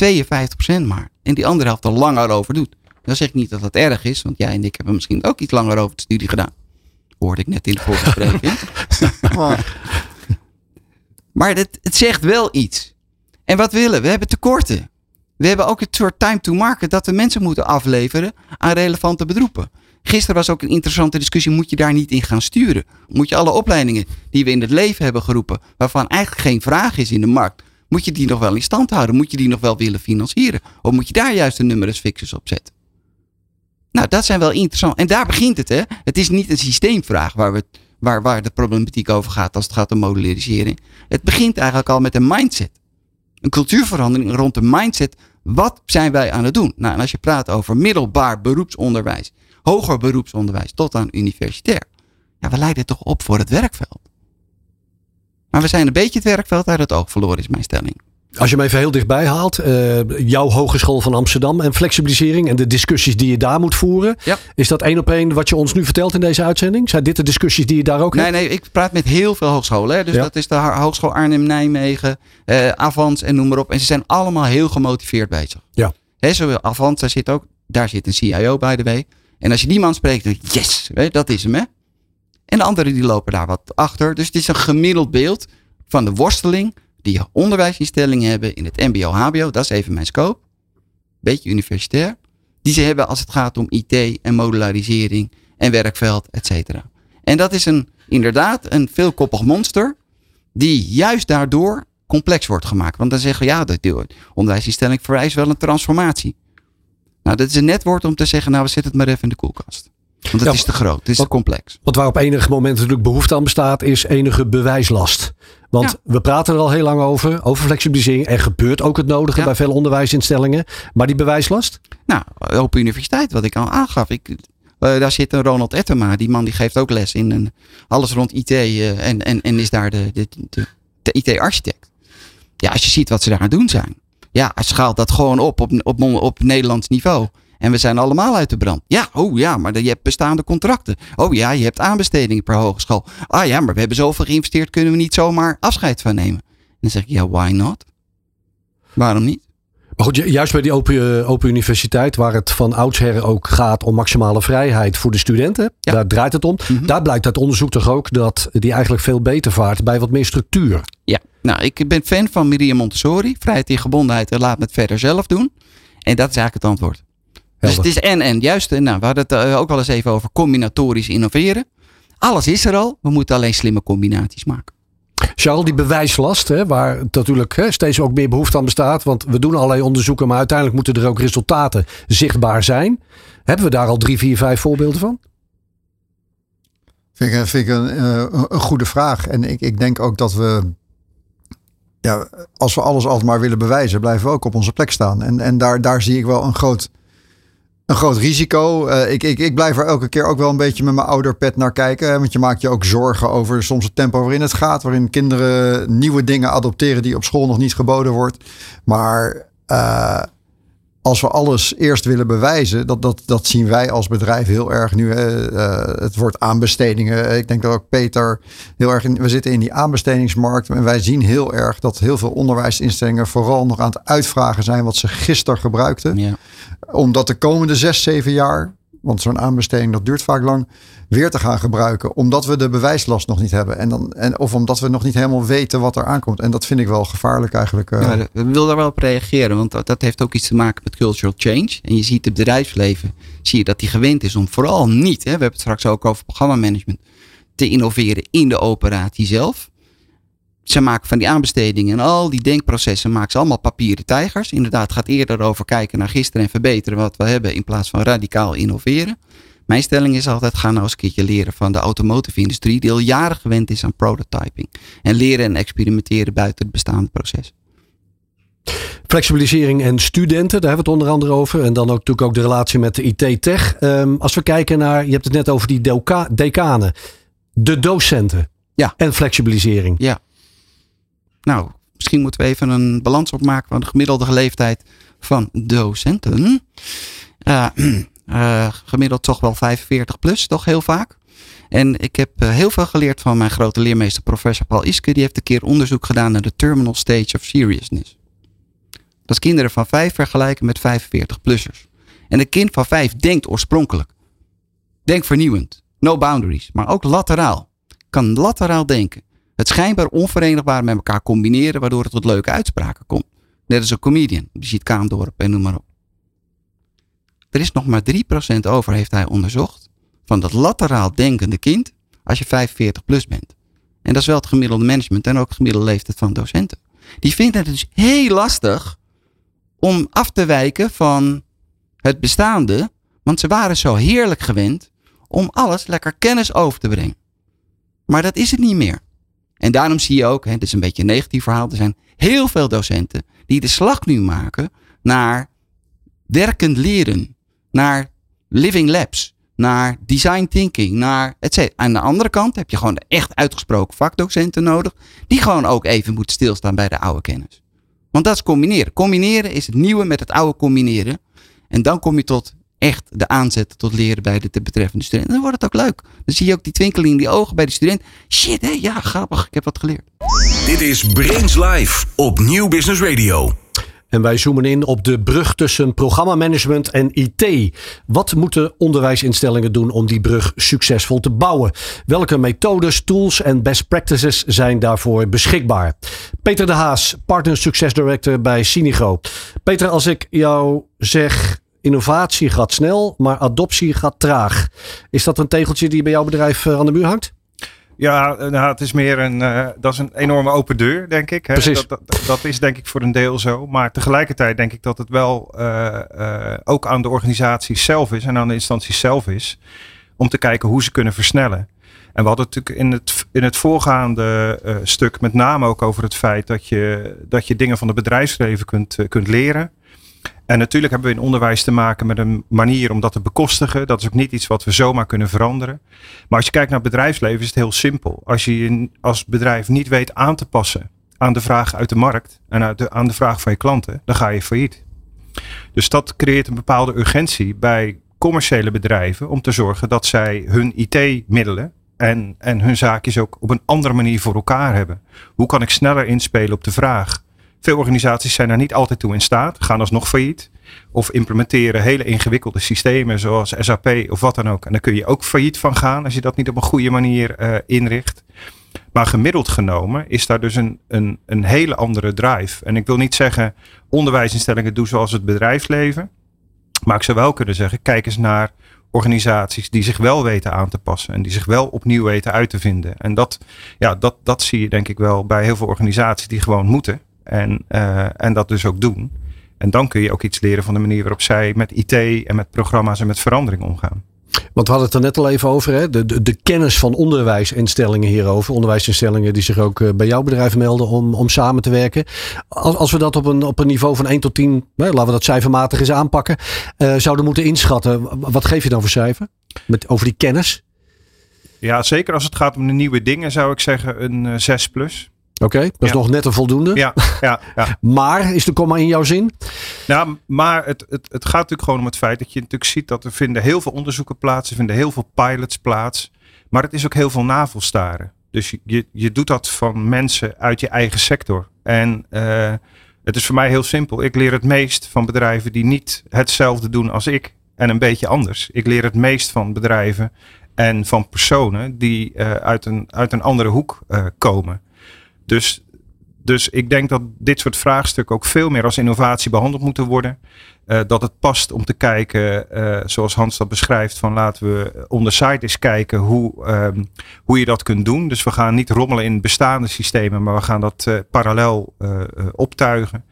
52% maar. En die andere helft er langer over doet. Dan zeg ik niet dat dat erg is, want jij en ik hebben misschien ook iets langer over de studie gedaan. Hoorde ik net in de voorgespreking. maar het, het zegt wel iets. En wat willen we? We hebben tekorten. We hebben ook het soort time to market dat we mensen moeten afleveren aan relevante beroepen. Gisteren was ook een interessante discussie. Moet je daar niet in gaan sturen? Moet je alle opleidingen die we in het leven hebben geroepen, waarvan eigenlijk geen vraag is in de markt, moet je die nog wel in stand houden? Moet je die nog wel willen financieren? Of moet je daar juist de numerus fixus op zetten? Nou, dat zijn wel interessant. En daar begint het, hè? Het is niet een systeemvraag waar, we, waar, waar de problematiek over gaat als het gaat om modellisering. Het begint eigenlijk al met een mindset. Een cultuurverandering rond de mindset. Wat zijn wij aan het doen? Nou, en als je praat over middelbaar beroepsonderwijs, hoger beroepsonderwijs tot aan universitair. Ja, we leiden toch op voor het werkveld. Maar we zijn een beetje het werkveld uit het oog verloren, is mijn stelling. Als je hem even heel dichtbij haalt, uh, jouw Hogeschool van Amsterdam en flexibilisering en de discussies die je daar moet voeren. Ja. Is dat één op één wat je ons nu vertelt in deze uitzending? Zijn dit de discussies die je daar ook nee, hebt? Nee, ik praat met heel veel hogescholen. Hè. Dus Ja. dat is de Hogeschool Arnhem-Nijmegen, eh, Avans en noem maar op. En ze zijn allemaal heel gemotiveerd bezig. Ja. Hè, zo Avans, daar zit ook, daar zit een CIO by the way. En als je die man spreekt, dan yes, hè, dat is hem hè. En de anderen die lopen daar wat achter. Dus het is een gemiddeld beeld van de worsteling die onderwijsinstellingen hebben in het MBO, HBO. Dat is even mijn scope. Beetje universitair. Die ze hebben als het gaat om IT en modularisering en werkveld, et cetera. En dat is een, inderdaad een veelkoppig monster. Die juist daardoor complex wordt gemaakt. Want dan zeggen we ja, de de onderwijsinstelling vereist wel een transformatie. Nou, dat is een net woord om te zeggen, nou, we zetten het maar even in de koelkast. Want het Ja, is te groot, het is te wat- complex. Want waar op enig moment natuurlijk behoefte aan bestaat, is enige bewijslast. Want Ja. we praten er al heel lang over, over flexibilisering. Er gebeurt ook het nodige Ja. bij veel onderwijsinstellingen. Maar die bewijslast? Nou, Open Universiteit, wat ik al aangaf. Ik, eh, daar zit een Ronald Ettema. Die man die geeft ook les in een, alles rond IT eh, en, en, en is daar de, de, de, de IT-architect. Ja, als je ziet wat ze daar aan het doen zijn. Ja, schaalt dat gewoon op op, op, op Nederlands niveau. En we zijn allemaal uit de brand. Ja, oh ja, maar je hebt bestaande contracten. Oh ja, je hebt aanbestedingen per hogeschool. Ah ja, maar we hebben zoveel geïnvesteerd, kunnen we niet zomaar afscheid van nemen. En dan zeg ik, ja, why not? Waarom niet? Maar goed, ju- juist bij die open, eh, open universiteit, waar het van oudsher ook gaat om maximale vrijheid voor de studenten, Ja. daar draait het om. Mhm. Daar blijkt uit onderzoek toch ook dat die eigenlijk veel beter vaart bij wat meer structuur. Ja, nou, ik ben fan van Miriam Montessori. Vrijheid in gebondenheid en laat me het verder zelf doen. En dat is eigenlijk het antwoord. Dus het is en en. Juist, eh, nou, we hadden het eh, ook al eens even over combinatorisch innoveren. Alles is er al. We moeten alleen slimme combinaties maken. Charles, die bewijslast, hè, waar natuurlijk hè, steeds ook meer behoefte aan bestaat. Want we doen allerlei onderzoeken, maar uiteindelijk moeten er ook resultaten zichtbaar zijn. Hebben we daar al drie, vier, vijf voorbeelden van? Vind ik, vind ik een, eh, een goede vraag. En ik, ik denk ook dat we, ja, als we alles altijd maar willen bewijzen, blijven we ook op onze plek staan. En, en daar, daar zie ik wel een groot, een groot risico. Eh, ik, ik, ik blijf er elke keer ook wel een beetje met mijn ouderpet naar kijken. Want je maakt je ook zorgen over soms het tempo waarin het gaat. Waarin kinderen nieuwe dingen adopteren die op school nog niet geboden wordt. Maar eh, als we alles eerst willen bewijzen, dat, dat, dat zien wij als bedrijf heel erg nu. hè. Eh, het wordt aanbestedingen. Ik denk dat ook Peter heel erg in. We zitten in die aanbestedingsmarkt. En wij zien heel erg dat heel veel onderwijsinstellingen vooral nog aan het uitvragen zijn wat ze gisteren gebruikten. Ja. Om dat de komende zes, zeven jaar, want zo'n aanbesteding dat duurt vaak lang, weer te gaan gebruiken. Omdat we de bewijslast nog niet hebben. En dan, en, of omdat we nog niet helemaal weten wat er aankomt. En dat vind ik wel gevaarlijk eigenlijk. eh. Ja, we willen daar wel op reageren, want dat, dat heeft ook iets te maken met cultural change. En je ziet het bedrijfsleven, zie je dat die gewend is om vooral niet, hè, we hebben het straks ook over programmamanagement, te innoveren in de operatie zelf. Ze maken van die aanbestedingen en al die denkprocessen maken ze allemaal papieren tijgers. Inderdaad, het gaat eerder over kijken naar gisteren en verbeteren wat we hebben in plaats van radicaal innoveren. Mijn stelling is altijd, ga nou eens een keertje leren van de automotive industrie, die al jaren gewend is aan prototyping. En leren en experimenteren buiten het bestaande proces. Flexibilisering en studenten, daar hebben we het onder andere over. En dan ook natuurlijk ook de relatie met de IT-tech. Um, als we kijken naar, je hebt het net over die decanen. De docenten. Ja. En flexibilisering. Ja. Nou, misschien moeten we even een balans opmaken van de gemiddelde leeftijd van docenten. Uh, uh, gemiddeld toch wel 45 plus, toch heel vaak. En ik heb uh, heel veel geleerd van mijn grote leermeester, professor Paul Iske. Die heeft een keer onderzoek gedaan naar de terminal stage of seriousness. Dat is kinderen van 5 vergelijken met 45-plussers. En een kind van 5 denkt oorspronkelijk. Denkt vernieuwend. No boundaries. Maar ook lateraal. Kan lateraal denken. Het schijnbaar onverenigbaar met elkaar combineren, waardoor het tot leuke uitspraken komt. Net als een comedian. Ziet Kaandorp en noem maar op. Er is nog maar 3% over, heeft hij onderzocht, van dat lateraal denkende kind als je 45 plus bent. En dat is wel het gemiddelde management en ook het gemiddelde leeftijd van docenten. Die vinden het dus heel lastig om af te wijken van het bestaande, want ze waren zo heerlijk gewend om alles lekker kennis over te brengen. Maar dat is het niet meer. En daarom zie je ook, hè, dit is een beetje een negatief verhaal, er zijn heel veel docenten die de slag nu maken naar werkend leren, naar living labs, naar design thinking, naar et Aan de andere kant heb je gewoon echt uitgesproken vakdocenten nodig, die gewoon ook even moeten stilstaan bij de oude kennis. Want dat is combineren. Combineren is het nieuwe met het oude combineren. En dan kom je tot echt de aanzet tot leren bij de betreffende student. En dan wordt het ook leuk. Dan zie je ook die twinkeling in die ogen bij de student. Shit, hé, ja, grappig, ik heb wat geleerd. Dit is Brains Live op Nieuw Business Radio. En wij zoomen in op de brug tussen programmamanagement en IT. Wat moeten onderwijsinstellingen doen om die brug succesvol te bouwen? Welke methodes, tools en best practices zijn daarvoor beschikbaar? Peter de Haas, Partner Success Director bij Sinigo. Peter, als ik jou zeg innovatie gaat snel, maar adoptie gaat traag. Is dat een tegeltje die bij jouw bedrijf eh, aan de muur hangt? Ja, nou, het is meer een, uh, dat is een enorme open deur, denk ik. Hè? Precies. Dat, dat, dat, is denk ik voor een deel zo. Maar tegelijkertijd denk ik dat het wel uh, uh, ook aan de organisatie zelf is en aan de instanties zelf is. Om te kijken hoe ze kunnen versnellen. En we hadden natuurlijk in het, in het voorgaande stuk met name ook over het feit dat je, dat je dingen van het bedrijfsleven kunt, kunt leren. En natuurlijk hebben we in onderwijs te maken met een manier om dat te bekostigen. Dat is ook niet iets wat we zomaar kunnen veranderen. Maar als je kijkt naar bedrijfsleven is het heel simpel. Als je je als bedrijf niet weet aan te passen aan de vraag uit de markt en aan de vraag van je klanten, dan ga je failliet. Dus dat creëert een bepaalde urgentie bij commerciële bedrijven om te zorgen dat zij hun IT-middelen en, en hun zaakjes ook op een andere manier voor elkaar hebben. Hoe kan ik sneller inspelen op de vraag? Veel organisaties zijn daar niet altijd toe in staat, gaan alsnog failliet. Of implementeren hele ingewikkelde systemen zoals SAP of wat dan ook. En daar kun je ook failliet van gaan als je dat niet op een goede manier uh, inricht. Maar gemiddeld genomen is daar dus een, een, een hele andere drive. En ik wil niet zeggen onderwijsinstellingen doen zoals het bedrijfsleven. Maar ik zou wel kunnen zeggen, kijk eens naar organisaties die zich wel weten aan te passen en die zich wel opnieuw weten uit te vinden. En dat, ja, dat, dat zie je denk ik wel bij heel veel organisaties die gewoon moeten. En, uh, en dat dus ook doen. En dan kun je ook iets leren van de manier waarop zij met IT en met programma's en met verandering omgaan. Want we hadden het er net al even over, hè? De, de, de kennis van onderwijsinstellingen hierover. Onderwijsinstellingen die zich ook uh, bij jouw bedrijf melden om, om samen te werken. Als, als we dat op een, op een niveau van 1 tot 10, hè, laten we dat cijfermatig eens aanpakken, uh, zouden moeten inschatten. Wat geef je dan voor cijfer? Met, over die kennis? Ja, zeker als het gaat om de nieuwe dingen zou ik zeggen een uh, 6 plus. Oké, okay, dat is ja. nog net een voldoende. Ja, ja, ja. maar is de komma in jouw zin? Nou, maar het, het, het gaat natuurlijk gewoon om het feit dat je natuurlijk ziet dat er vinden heel veel onderzoeken plaats, er vinden heel veel pilots plaats. Maar het is ook heel veel navelstaren. Dus je, je, je doet dat van mensen uit je eigen sector. En uh, het is voor mij heel simpel. Ik leer het meest van bedrijven die niet hetzelfde doen als ik. En een beetje anders. Ik leer het meest van bedrijven en van personen die uh, uit, een, uit een andere hoek uh, komen. Dus, dus ik denk dat dit soort vraagstukken ook veel meer als innovatie behandeld moeten worden. Uh, dat het past om te kijken, uh, zoals Hans dat beschrijft, van laten we on side eens kijken hoe, um, hoe je dat kunt doen. Dus we gaan niet rommelen in bestaande systemen, maar we gaan dat uh, parallel optuigen.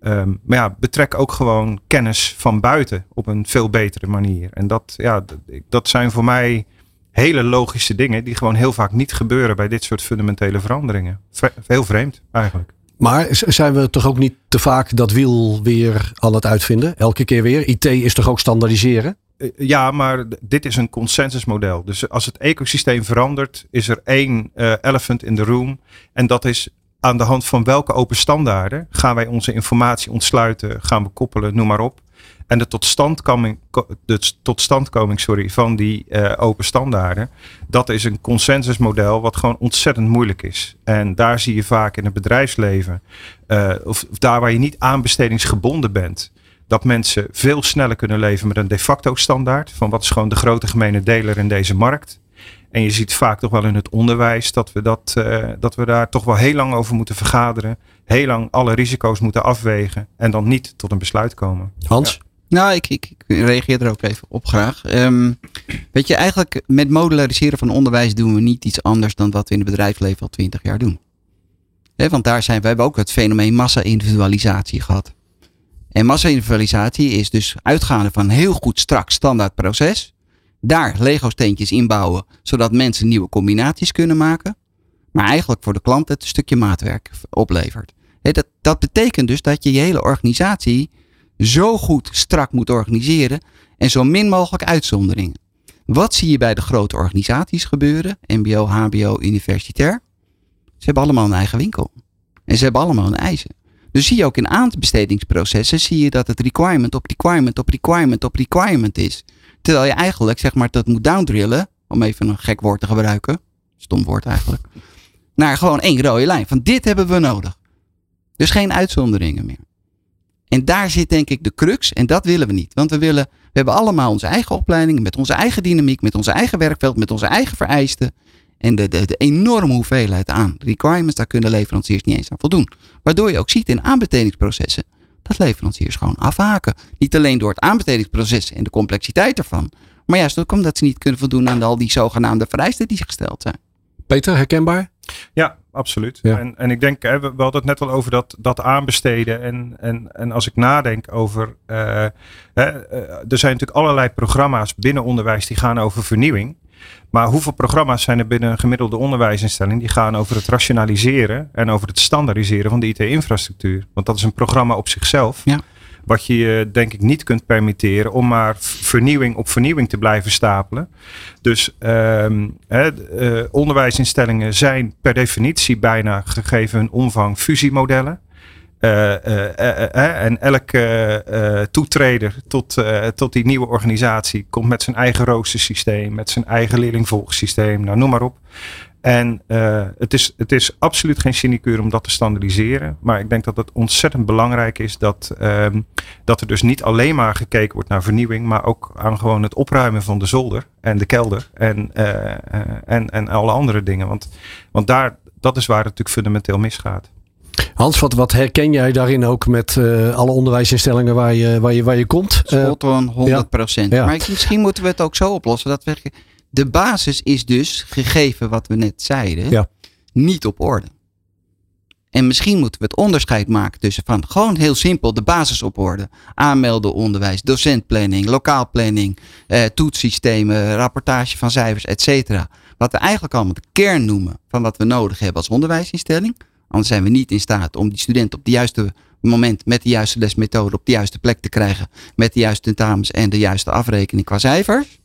Um, maar ja, betrek ook gewoon kennis van buiten op een veel betere manier. En dat, ja, dat zijn voor mij hele logische dingen die gewoon heel vaak niet gebeuren bij dit soort fundamentele veranderingen. Heel vreemd eigenlijk. Maar zijn we toch ook niet te vaak dat wiel weer aan het uitvinden? Elke keer weer. IT is toch ook standaardiseren? Eh, ja, maar dit is een consensusmodel. Dus als het ecosysteem verandert, is er één uh, elephant in the room. En dat is aan de hand van welke open standaarden gaan wij onze informatie ontsluiten, gaan we koppelen, noem maar op. En de totstandkoming, de totstandkoming sorry, van die uh, open standaarden, dat is een consensusmodel wat gewoon ontzettend moeilijk is. En daar zie je vaak in het bedrijfsleven, uh, of, of, daar waar je niet aanbestedingsgebonden bent, dat mensen veel sneller kunnen leven met een de facto standaard. Van wat is gewoon de grote gemene deler in deze markt. En je ziet vaak toch wel in het onderwijs dat we, dat, uh, dat we daar toch wel heel lang over moeten vergaderen. Heel lang alle risico's moeten afwegen. En dan niet tot een besluit komen. Hans? Ja. Nou, ik, reageer er ook even op graag. Um, weet je, eigenlijk met modulariseren van onderwijs doen we niet iets anders dan wat we in het bedrijfsleven al twintig jaar doen. Want daar zijn we hebben ook het fenomeen massa-individualisatie gehad. En massa-individualisatie is dus uitgaande van een heel goed strak standaard proces. Daar Lego steentjes inbouwen, zodat mensen nieuwe combinaties kunnen maken. Maar eigenlijk voor de klant het een stukje maatwerk oplevert. Dat, dat betekent dus dat je je hele organisatie zo goed strak moet organiseren en zo min mogelijk uitzonderingen. Wat zie je bij de grote organisaties gebeuren? MBO, HBO, universitair. Ze hebben allemaal een eigen winkel. En ze hebben allemaal een eisen. Dus zie je ook in aanbestedingsprocessen, zie je dat het requirement op requirement op requirement op requirement is. Terwijl je eigenlijk, zeg maar, dat moet downdrillen, om even een gek woord te gebruiken. Stom woord eigenlijk. Naar gewoon één rode lijn. Van dit hebben we nodig. Dus geen uitzonderingen meer. En daar zit denk ik de crux. En dat willen we niet. Want we willen, we hebben allemaal onze eigen opleidingen, met onze eigen dynamiek, met onze eigen werkveld, met onze eigen vereisten. En de, de, de enorme hoeveelheid aan requirements, daar kunnen leveranciers niet eens aan voldoen. Waardoor je ook ziet in aanbestedingsprocessen dat leveranciers gewoon afhaken. Niet alleen door het aanbestedingsproces en de complexiteit ervan, maar juist ook omdat ze niet kunnen voldoen aan al die zogenaamde vereisten die gesteld zijn. Peter, herkenbaar? Ja, absoluut. Ja. En, en ik denk, hè, we, we hadden het net al over dat, dat aanbesteden. En, en, en als ik nadenk over. Uh, hè, er zijn natuurlijk allerlei programma's binnen onderwijs die gaan over vernieuwing. Maar hoeveel programma's zijn er binnen een gemiddelde onderwijsinstelling die gaan over het rationaliseren en over het standaardiseren van de IT-infrastructuur? Want dat is een programma op zichzelf. Ja. Wat je je denk ik niet kunt permitteren om maar vernieuwing op vernieuwing te blijven stapelen. Dus uh, uh, onderwijsinstellingen zijn per definitie bijna gegeven hun omvang fusiemodellen. Uh, en elke toetreder tot, tot die nieuwe organisatie komt met zijn eigen roostersysteem, met zijn eigen leerlingvolgsysteem, nou noem maar op. En uh, het, is, het is absoluut geen sinecure om dat te standaardiseren. Maar ik denk dat het ontzettend belangrijk is dat, um, dat er dus niet alleen maar gekeken wordt naar vernieuwing. Maar ook aan gewoon het opruimen van de zolder en de kelder. En, uh, uh, en, en alle andere dingen. Want, want daar, dat is waar het natuurlijk fundamenteel misgaat. Hans, wat, wat herken jij daarin ook met uh, alle onderwijsinstellingen waar je, waar je, waar je komt? Spot on, 100 procent. Ja. Ja. Maar misschien moeten we het ook zo oplossen dat we de basis is dus, gegeven wat we net zeiden, ja. niet op orde. En misschien moeten we het onderscheid maken tussen van gewoon heel simpel de basis op orde. Aanmelden onderwijs, docentplanning, lokaalplanning, eh, toetssystemen, rapportage van cijfers, et cetera. Wat we eigenlijk allemaal de kern noemen van wat we nodig hebben als onderwijsinstelling. Anders zijn we niet in staat om die student op het juiste moment met de juiste lesmethode op de juiste plek te krijgen. Met de juiste tentamens en de juiste afrekening qua cijfers.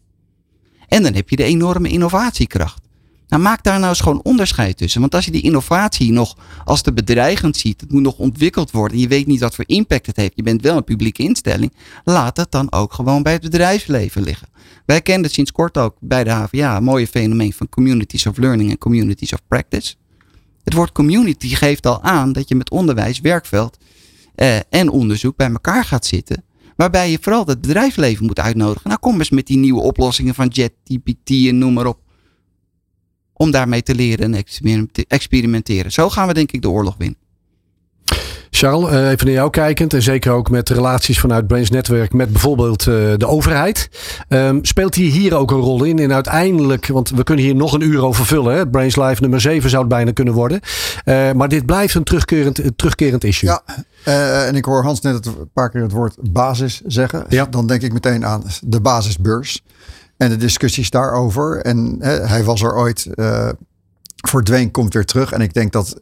En dan heb je de enorme innovatiekracht. Nou, maak daar nou eens gewoon onderscheid tussen. Want als je die innovatie nog als te bedreigend ziet, het moet nog ontwikkeld worden en je weet niet wat voor impact het heeft, je bent wel een publieke instelling, laat het dan ook gewoon bij het bedrijfsleven liggen. Wij kennen het sinds kort ook bij de HVA, een mooie fenomeen van communities of learning en communities of practice. Het woord community geeft al aan dat je met onderwijs, werkveld eh, en onderzoek bij elkaar gaat zitten. Waarbij je vooral het bedrijfsleven moet uitnodigen. Nou, kom eens met die nieuwe oplossingen van JetGPT en noem maar op. Om daarmee te leren en experimenteren. Zo gaan we denk ik de oorlog winnen. Charles, even naar jou kijkend en zeker ook met relaties vanuit Brains Network met bijvoorbeeld uh, de overheid. Um, speelt hier hier ook een rol in? En uiteindelijk, want we kunnen hier nog een uur over vullen. Hè? Brains Live nummer 7 zou het bijna kunnen worden. Uh, maar dit blijft een terugkerend, terugkerend issue. Ja, uh, en ik hoor Hans net een paar keer het woord basis zeggen. Ja. Dan denk ik meteen aan de basisbeurs. En de discussies daarover. En hij was er ooit. voor Dwayne komt weer terug. En ik denk dat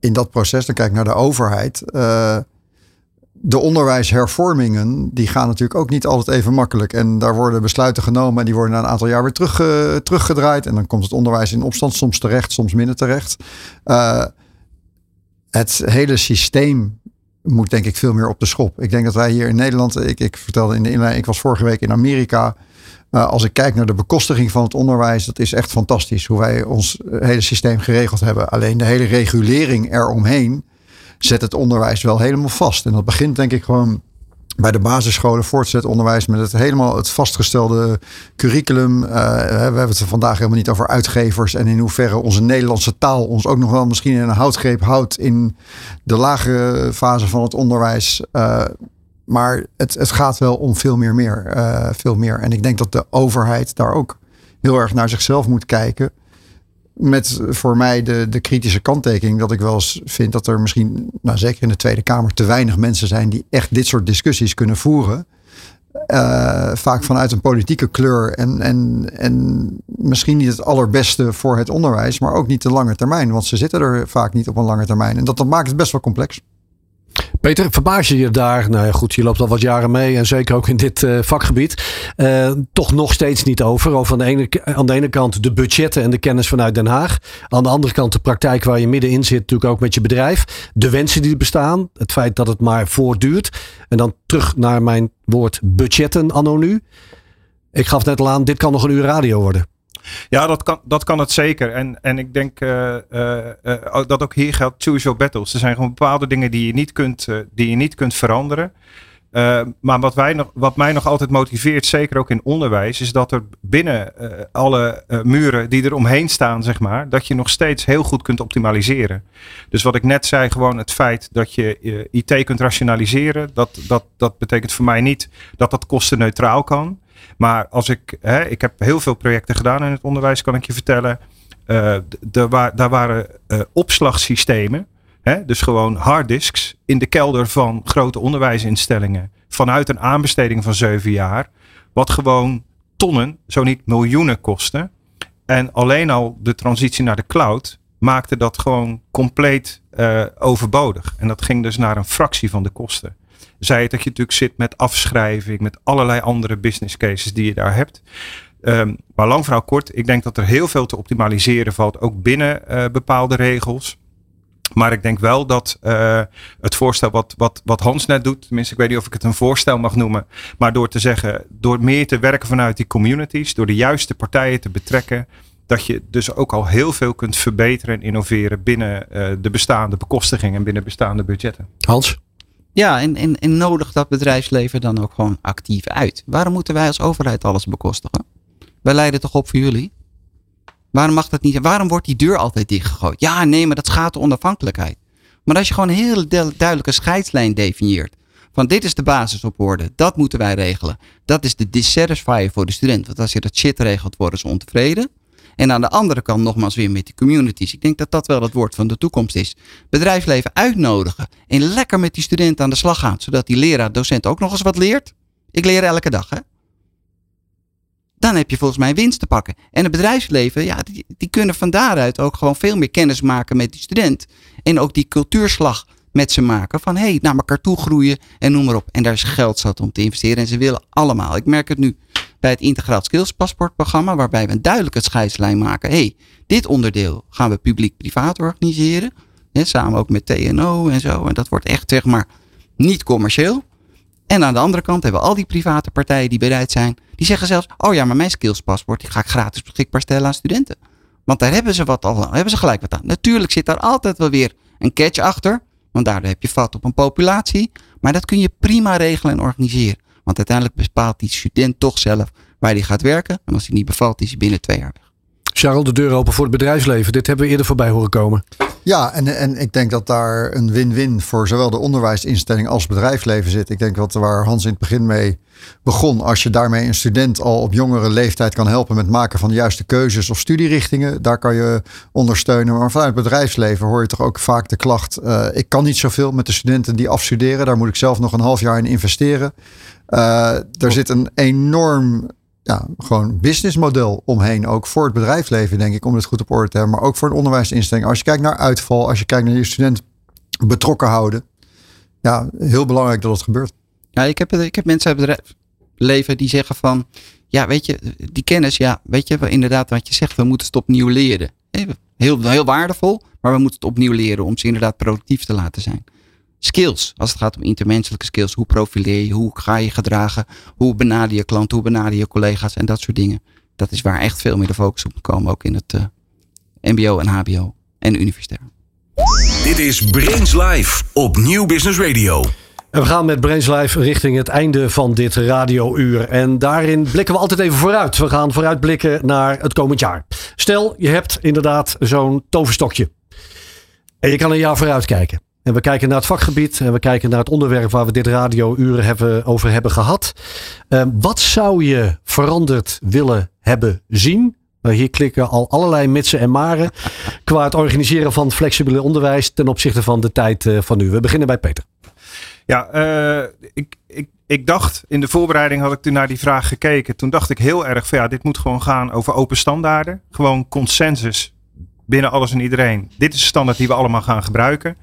in dat proces, dan kijk ik naar de overheid. Uh, de onderwijshervormingen, die gaan natuurlijk ook niet altijd even makkelijk. En daar worden besluiten genomen en die worden na een aantal jaar weer terug, teruggedraaid. En dan komt het onderwijs in opstand, soms terecht, soms minder terecht. Uh, het hele systeem moet denk ik veel meer op de schop. Ik denk dat wij hier in Nederland, ik, ik vertelde in de inleiding, ik was vorige week in Amerika. Uh, als ik kijk naar de bekostiging van het onderwijs, dat is echt fantastisch hoe wij ons hele systeem geregeld hebben. Alleen de hele regulering eromheen zet het onderwijs wel helemaal vast. En dat begint denk ik gewoon bij de basisscholen, voortgezet onderwijs met het helemaal het vastgestelde curriculum. Uh, we hebben het er vandaag helemaal niet over uitgevers en in hoeverre onze Nederlandse taal ons ook nog wel misschien in een houtgreep houdt in de lagere fase van het onderwijs. Uh, maar het, het gaat wel om veel meer, meer, uh, veel meer. En ik denk dat de overheid daar ook heel erg naar zichzelf moet kijken met voor mij de, de kritische kanttekening dat ik wel eens vind dat er misschien, nou zeker in de Tweede Kamer, te weinig mensen zijn die echt dit soort discussies kunnen voeren. Uh, vaak vanuit een politieke kleur en, en, en misschien niet het allerbeste voor het onderwijs, maar ook niet de lange termijn, want ze zitten er vaak niet op een lange termijn. En dat, dat maakt het best wel complex. Peter, verbaas je je daar? Nou ja, goed, je loopt al wat jaren mee en zeker ook in dit uh, vakgebied. Uh, toch nog steeds niet over. Over aan de, ene, aan de kant de budgetten en de kennis vanuit Den Haag. Aan de andere kant de praktijk waar je middenin zit, natuurlijk ook met je bedrijf. De wensen die bestaan. Het feit dat het maar voortduurt. En dan terug naar mijn woord budgetten anno nu. Ik gaf net al aan, dit kan nog een uur radio worden. Ja, dat kan, dat kan het zeker. En, en ik denk uh, uh, uh, dat ook hier geldt choose your battles. Er zijn gewoon bepaalde dingen die je niet kunt, die je niet kunt veranderen. maar wat, wij nog, wat mij nog altijd motiveert, zeker ook in onderwijs, is dat er binnen alle muren die er omheen staan, zeg maar, dat je nog steeds heel goed kunt optimaliseren. Dus wat ik net zei, gewoon het feit dat je IT kunt rationaliseren, dat, dat, dat betekent voor mij niet dat dat kostenneutraal kan. Maar als ik, hè, ik heb heel veel projecten gedaan in het onderwijs, kan ik je vertellen. Uh, daar waren uh, opslagsystemen, hè, dus gewoon harddisks in de kelder van grote onderwijsinstellingen. Vanuit een aanbesteding van zeven jaar, wat gewoon tonnen, zo niet miljoenen kostte. En alleen al de transitie naar de cloud maakte dat gewoon compleet uh, overbodig. En dat ging dus naar een fractie van de kosten het dat je natuurlijk zit met afschrijving, met allerlei andere business cases die je daar hebt. Um, maar lang verhaal kort, ik denk dat er heel veel te optimaliseren valt, ook binnen uh, bepaalde regels. Maar ik denk wel dat uh, het voorstel wat, wat, wat Hans net doet, tenminste ik weet niet of ik het een voorstel mag noemen, maar door te zeggen, door meer te werken vanuit die communities, door de juiste partijen te betrekken, dat je dus ook al heel veel kunt verbeteren en innoveren binnen uh, de bestaande bekostiging en binnen bestaande budgetten. Hans? Ja, en, nodig dat bedrijfsleven dan ook gewoon actief uit. Waarom moeten wij als overheid alles bekostigen? Wij leiden toch op voor jullie? Waarom mag dat niet? Waarom wordt die deur altijd dichtgegooid? Ja, nee, maar dat schaadt de onafhankelijkheid. Maar als je gewoon een hele duidelijke scheidslijn definieert. Van dit is de basis op orde. Dat moeten wij regelen. Dat is de dissatisfier voor de student. Want als je dat shit regelt, worden ze ontevreden. En aan de andere kant nogmaals weer met die communities. Ik denk dat dat wel het woord van de toekomst is. Bedrijfsleven uitnodigen en lekker met die studenten aan de slag gaan. Zodat die leraar, docent ook nog eens wat leert. Ik leer elke dag hè. Dan heb je volgens mij winst te pakken. En het bedrijfsleven, ja, die, kunnen van daaruit ook gewoon veel meer kennis maken met die student. En ook die cultuurslag met ze maken. Van hey, naar elkaar toe groeien en noem maar op. En daar is geld zat om te investeren. En ze willen allemaal. Ik merk het nu bij het Integraal Skills Paspoortprogramma. Waarbij we een duidelijke scheidslijn maken. hey, dit onderdeel gaan we publiek-privaat organiseren. samen ook met TNO en zo. En dat wordt echt zeg maar niet commercieel. En aan de andere kant hebben we al die private partijen die bereid zijn. Die zeggen zelfs, oh ja, maar mijn skillspaspoort die ga ik gratis beschikbaar stellen aan studenten. Want daar hebben ze wat al, hebben ze gelijk wat aan. Natuurlijk zit daar altijd wel weer een catch achter. Want daardoor heb je vat op een populatie. Maar dat kun je prima regelen en organiseren. Want uiteindelijk bepaalt die student toch zelf waar hij gaat werken. En als hij niet bevalt, is hij binnen twee jaar weg. Charles, de deur open voor het bedrijfsleven. Dit hebben we eerder voorbij horen komen. Ja, en, en ik denk dat daar een win-win voor zowel de onderwijsinstelling als bedrijfsleven zit. Ik denk dat waar Hans in het begin mee begon, als je daarmee een student al op jongere leeftijd kan helpen met maken van de juiste keuzes of studierichtingen, daar kan je ondersteunen. Maar vanuit het bedrijfsleven hoor je toch ook vaak de klacht: uh, ik kan niet zoveel met de studenten die afstuderen, daar moet ik zelf nog een half jaar in investeren. Uh, er zit een enorm ja, gewoon businessmodel omheen. Ook voor het bedrijfsleven, denk ik, om het goed op orde te hebben. Maar ook voor een onderwijsinstelling. Als je kijkt naar uitval, als je kijkt naar je student betrokken houden. Ja, heel belangrijk dat het gebeurt. Ja, ik heb, ik heb mensen uit het bedrijfsleven die zeggen van... Ja, weet je, die kennis, ja, weet je, inderdaad wat je zegt, we moeten het opnieuw leren. Heel, heel waardevol, maar we moeten het opnieuw leren om ze inderdaad productief te laten zijn. Skills, als het gaat om intermenselijke skills. Hoe profileer je, hoe ga je gedragen, hoe benader je klant, hoe benader je collega's en dat soort dingen. Dat is waar echt veel meer de focus op moet komen, ook in het uh, mbo en hbo en universitair. Dit is Brains Live op Nieuw Business Radio. En we gaan met Brains Live richting het einde van dit radiouur. En daarin blikken we altijd even vooruit. We gaan vooruitblikken naar het komend jaar. Stel, je hebt inderdaad zo'n toverstokje. En je kan een jaar vooruit kijken. En we kijken naar het vakgebied en we kijken naar het onderwerp waar we dit radiouur hebben, over hebben gehad. Uh, wat zou je veranderd willen hebben zien? Nou, hier klikken al allerlei mitsen en maren qua het organiseren van flexibele onderwijs ten opzichte van de tijd uh, van nu. We beginnen bij Peter. Ja, uh, ik, ik, ik dacht in de voorbereiding had ik toen naar die vraag gekeken. Toen dacht ik heel erg van ja, dit moet gewoon gaan over open standaarden. Gewoon consensus binnen alles en iedereen. Dit is de standaard die we allemaal gaan gebruiken.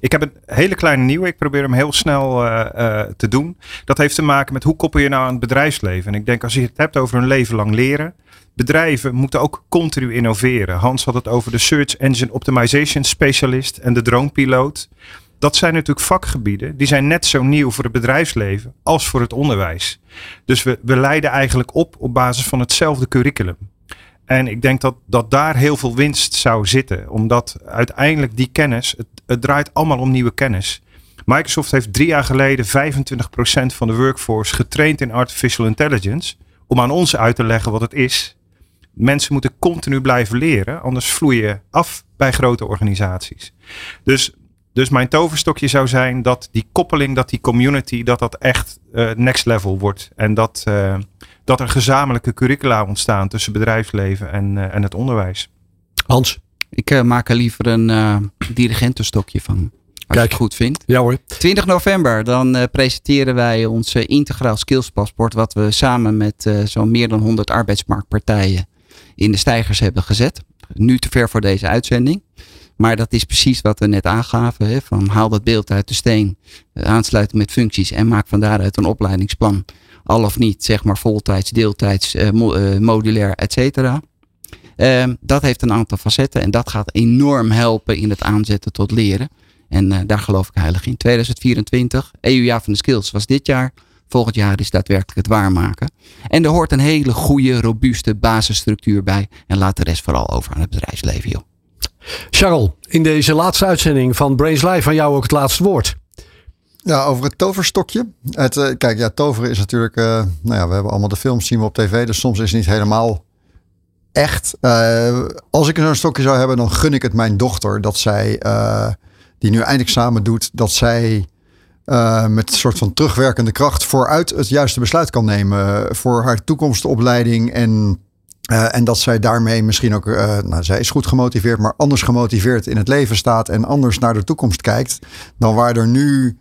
Ik heb een hele kleine nieuwe. Ik probeer hem heel snel uh, uh, te doen. Dat heeft te maken met hoe koppel je nou aan het bedrijfsleven. En ik denk als je het hebt over een leven lang leren. Bedrijven moeten ook continu innoveren. Hans had het over de Search Engine Optimization Specialist en de dronepiloot. Dat zijn natuurlijk vakgebieden die zijn net zo nieuw voor het bedrijfsleven als voor het onderwijs. Dus we, we leiden eigenlijk op op basis van hetzelfde curriculum. En ik denk dat, dat daar heel veel winst zou zitten. Omdat uiteindelijk die kennis, het, het draait allemaal om nieuwe kennis. Microsoft heeft drie jaar geleden 25% van de workforce getraind in artificial intelligence. Om aan ons uit te leggen wat het is. Mensen moeten continu blijven leren, anders vloei je af bij grote organisaties. Dus, dus mijn toverstokje zou zijn dat die koppeling, dat die community, dat dat echt uh, next level wordt. En dat, uh, dat er gezamenlijke curricula ontstaan tussen bedrijfsleven en, uh, en het onderwijs. Hans? Ik uh, maak er liever een uh, dirigentenstokje van. Als Kijk, je het goed vindt. Ja hoor. 20 november, dan uh, presenteren wij ons integraal skillspaspoort. Wat we samen met zo'n meer dan 100 arbeidsmarktpartijen in de stijgers hebben gezet. Nu te ver voor deze uitzending. Maar dat is precies wat we net aangaven. Hè, van haal dat beeld uit de steen. aansluiten met functies. En maak van daaruit een opleidingsplan al of niet, zeg maar voltijds, deeltijds, mo uh, modulair, et cetera. Uh, dat heeft een aantal facetten en dat gaat enorm helpen in het aanzetten tot leren. En uh, daar geloof ik heilig in. 2024, EU-jaar van de skills was dit jaar. Volgend jaar is daadwerkelijk het waarmaken. En er hoort een hele goede, robuuste basisstructuur bij. En laat de rest vooral over aan het bedrijfsleven, joh. Charles, in deze laatste uitzending van Brains Live van jou ook het laatste woord. Ja, over het toverstokje. Het, uh, kijk, ja, toveren is natuurlijk. Uh, nou ja, we hebben allemaal de films zien we op tv. Dus soms is het niet helemaal echt. Uh, als ik zo'n stokje zou hebben, dan gun ik het mijn dochter dat zij, die nu eindexamen doet, dat zij met een soort van terugwerkende kracht vooruit het juiste besluit kan nemen voor haar toekomstopleiding en. en dat zij daarmee misschien ook, nou, zij is goed gemotiveerd, maar anders gemotiveerd in het leven staat en anders naar de toekomst kijkt dan waar er nu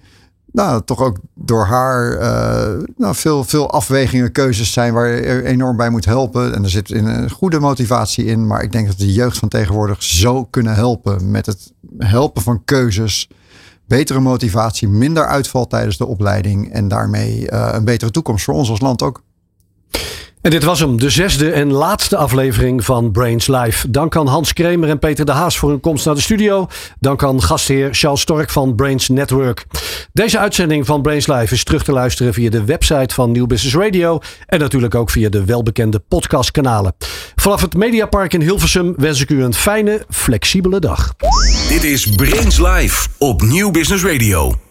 nou, toch ook door haar uh, nou, veel, veel afwegingen, keuzes zijn waar je enorm bij moet helpen. En er zit een goede motivatie in. Maar ik denk dat de jeugd van tegenwoordig zo kunnen helpen met het helpen van keuzes. Betere motivatie, minder uitval tijdens de opleiding. En daarmee uh, een betere toekomst voor ons als land ook. En dit was hem, de zesde en laatste aflevering van Brains Live. Dank aan Hans Kremer en Peter de Haas voor hun komst naar de studio. Dank aan gastheer Charles Stork van Brains Network. Deze uitzending van Brains Live is terug te luisteren via de website van Nieuw Business Radio. En natuurlijk ook via de welbekende podcastkanalen. Vanaf het Mediapark in Hilversum wens ik u een fijne, flexibele dag. Dit is Brains Live op Nieuw Business Radio.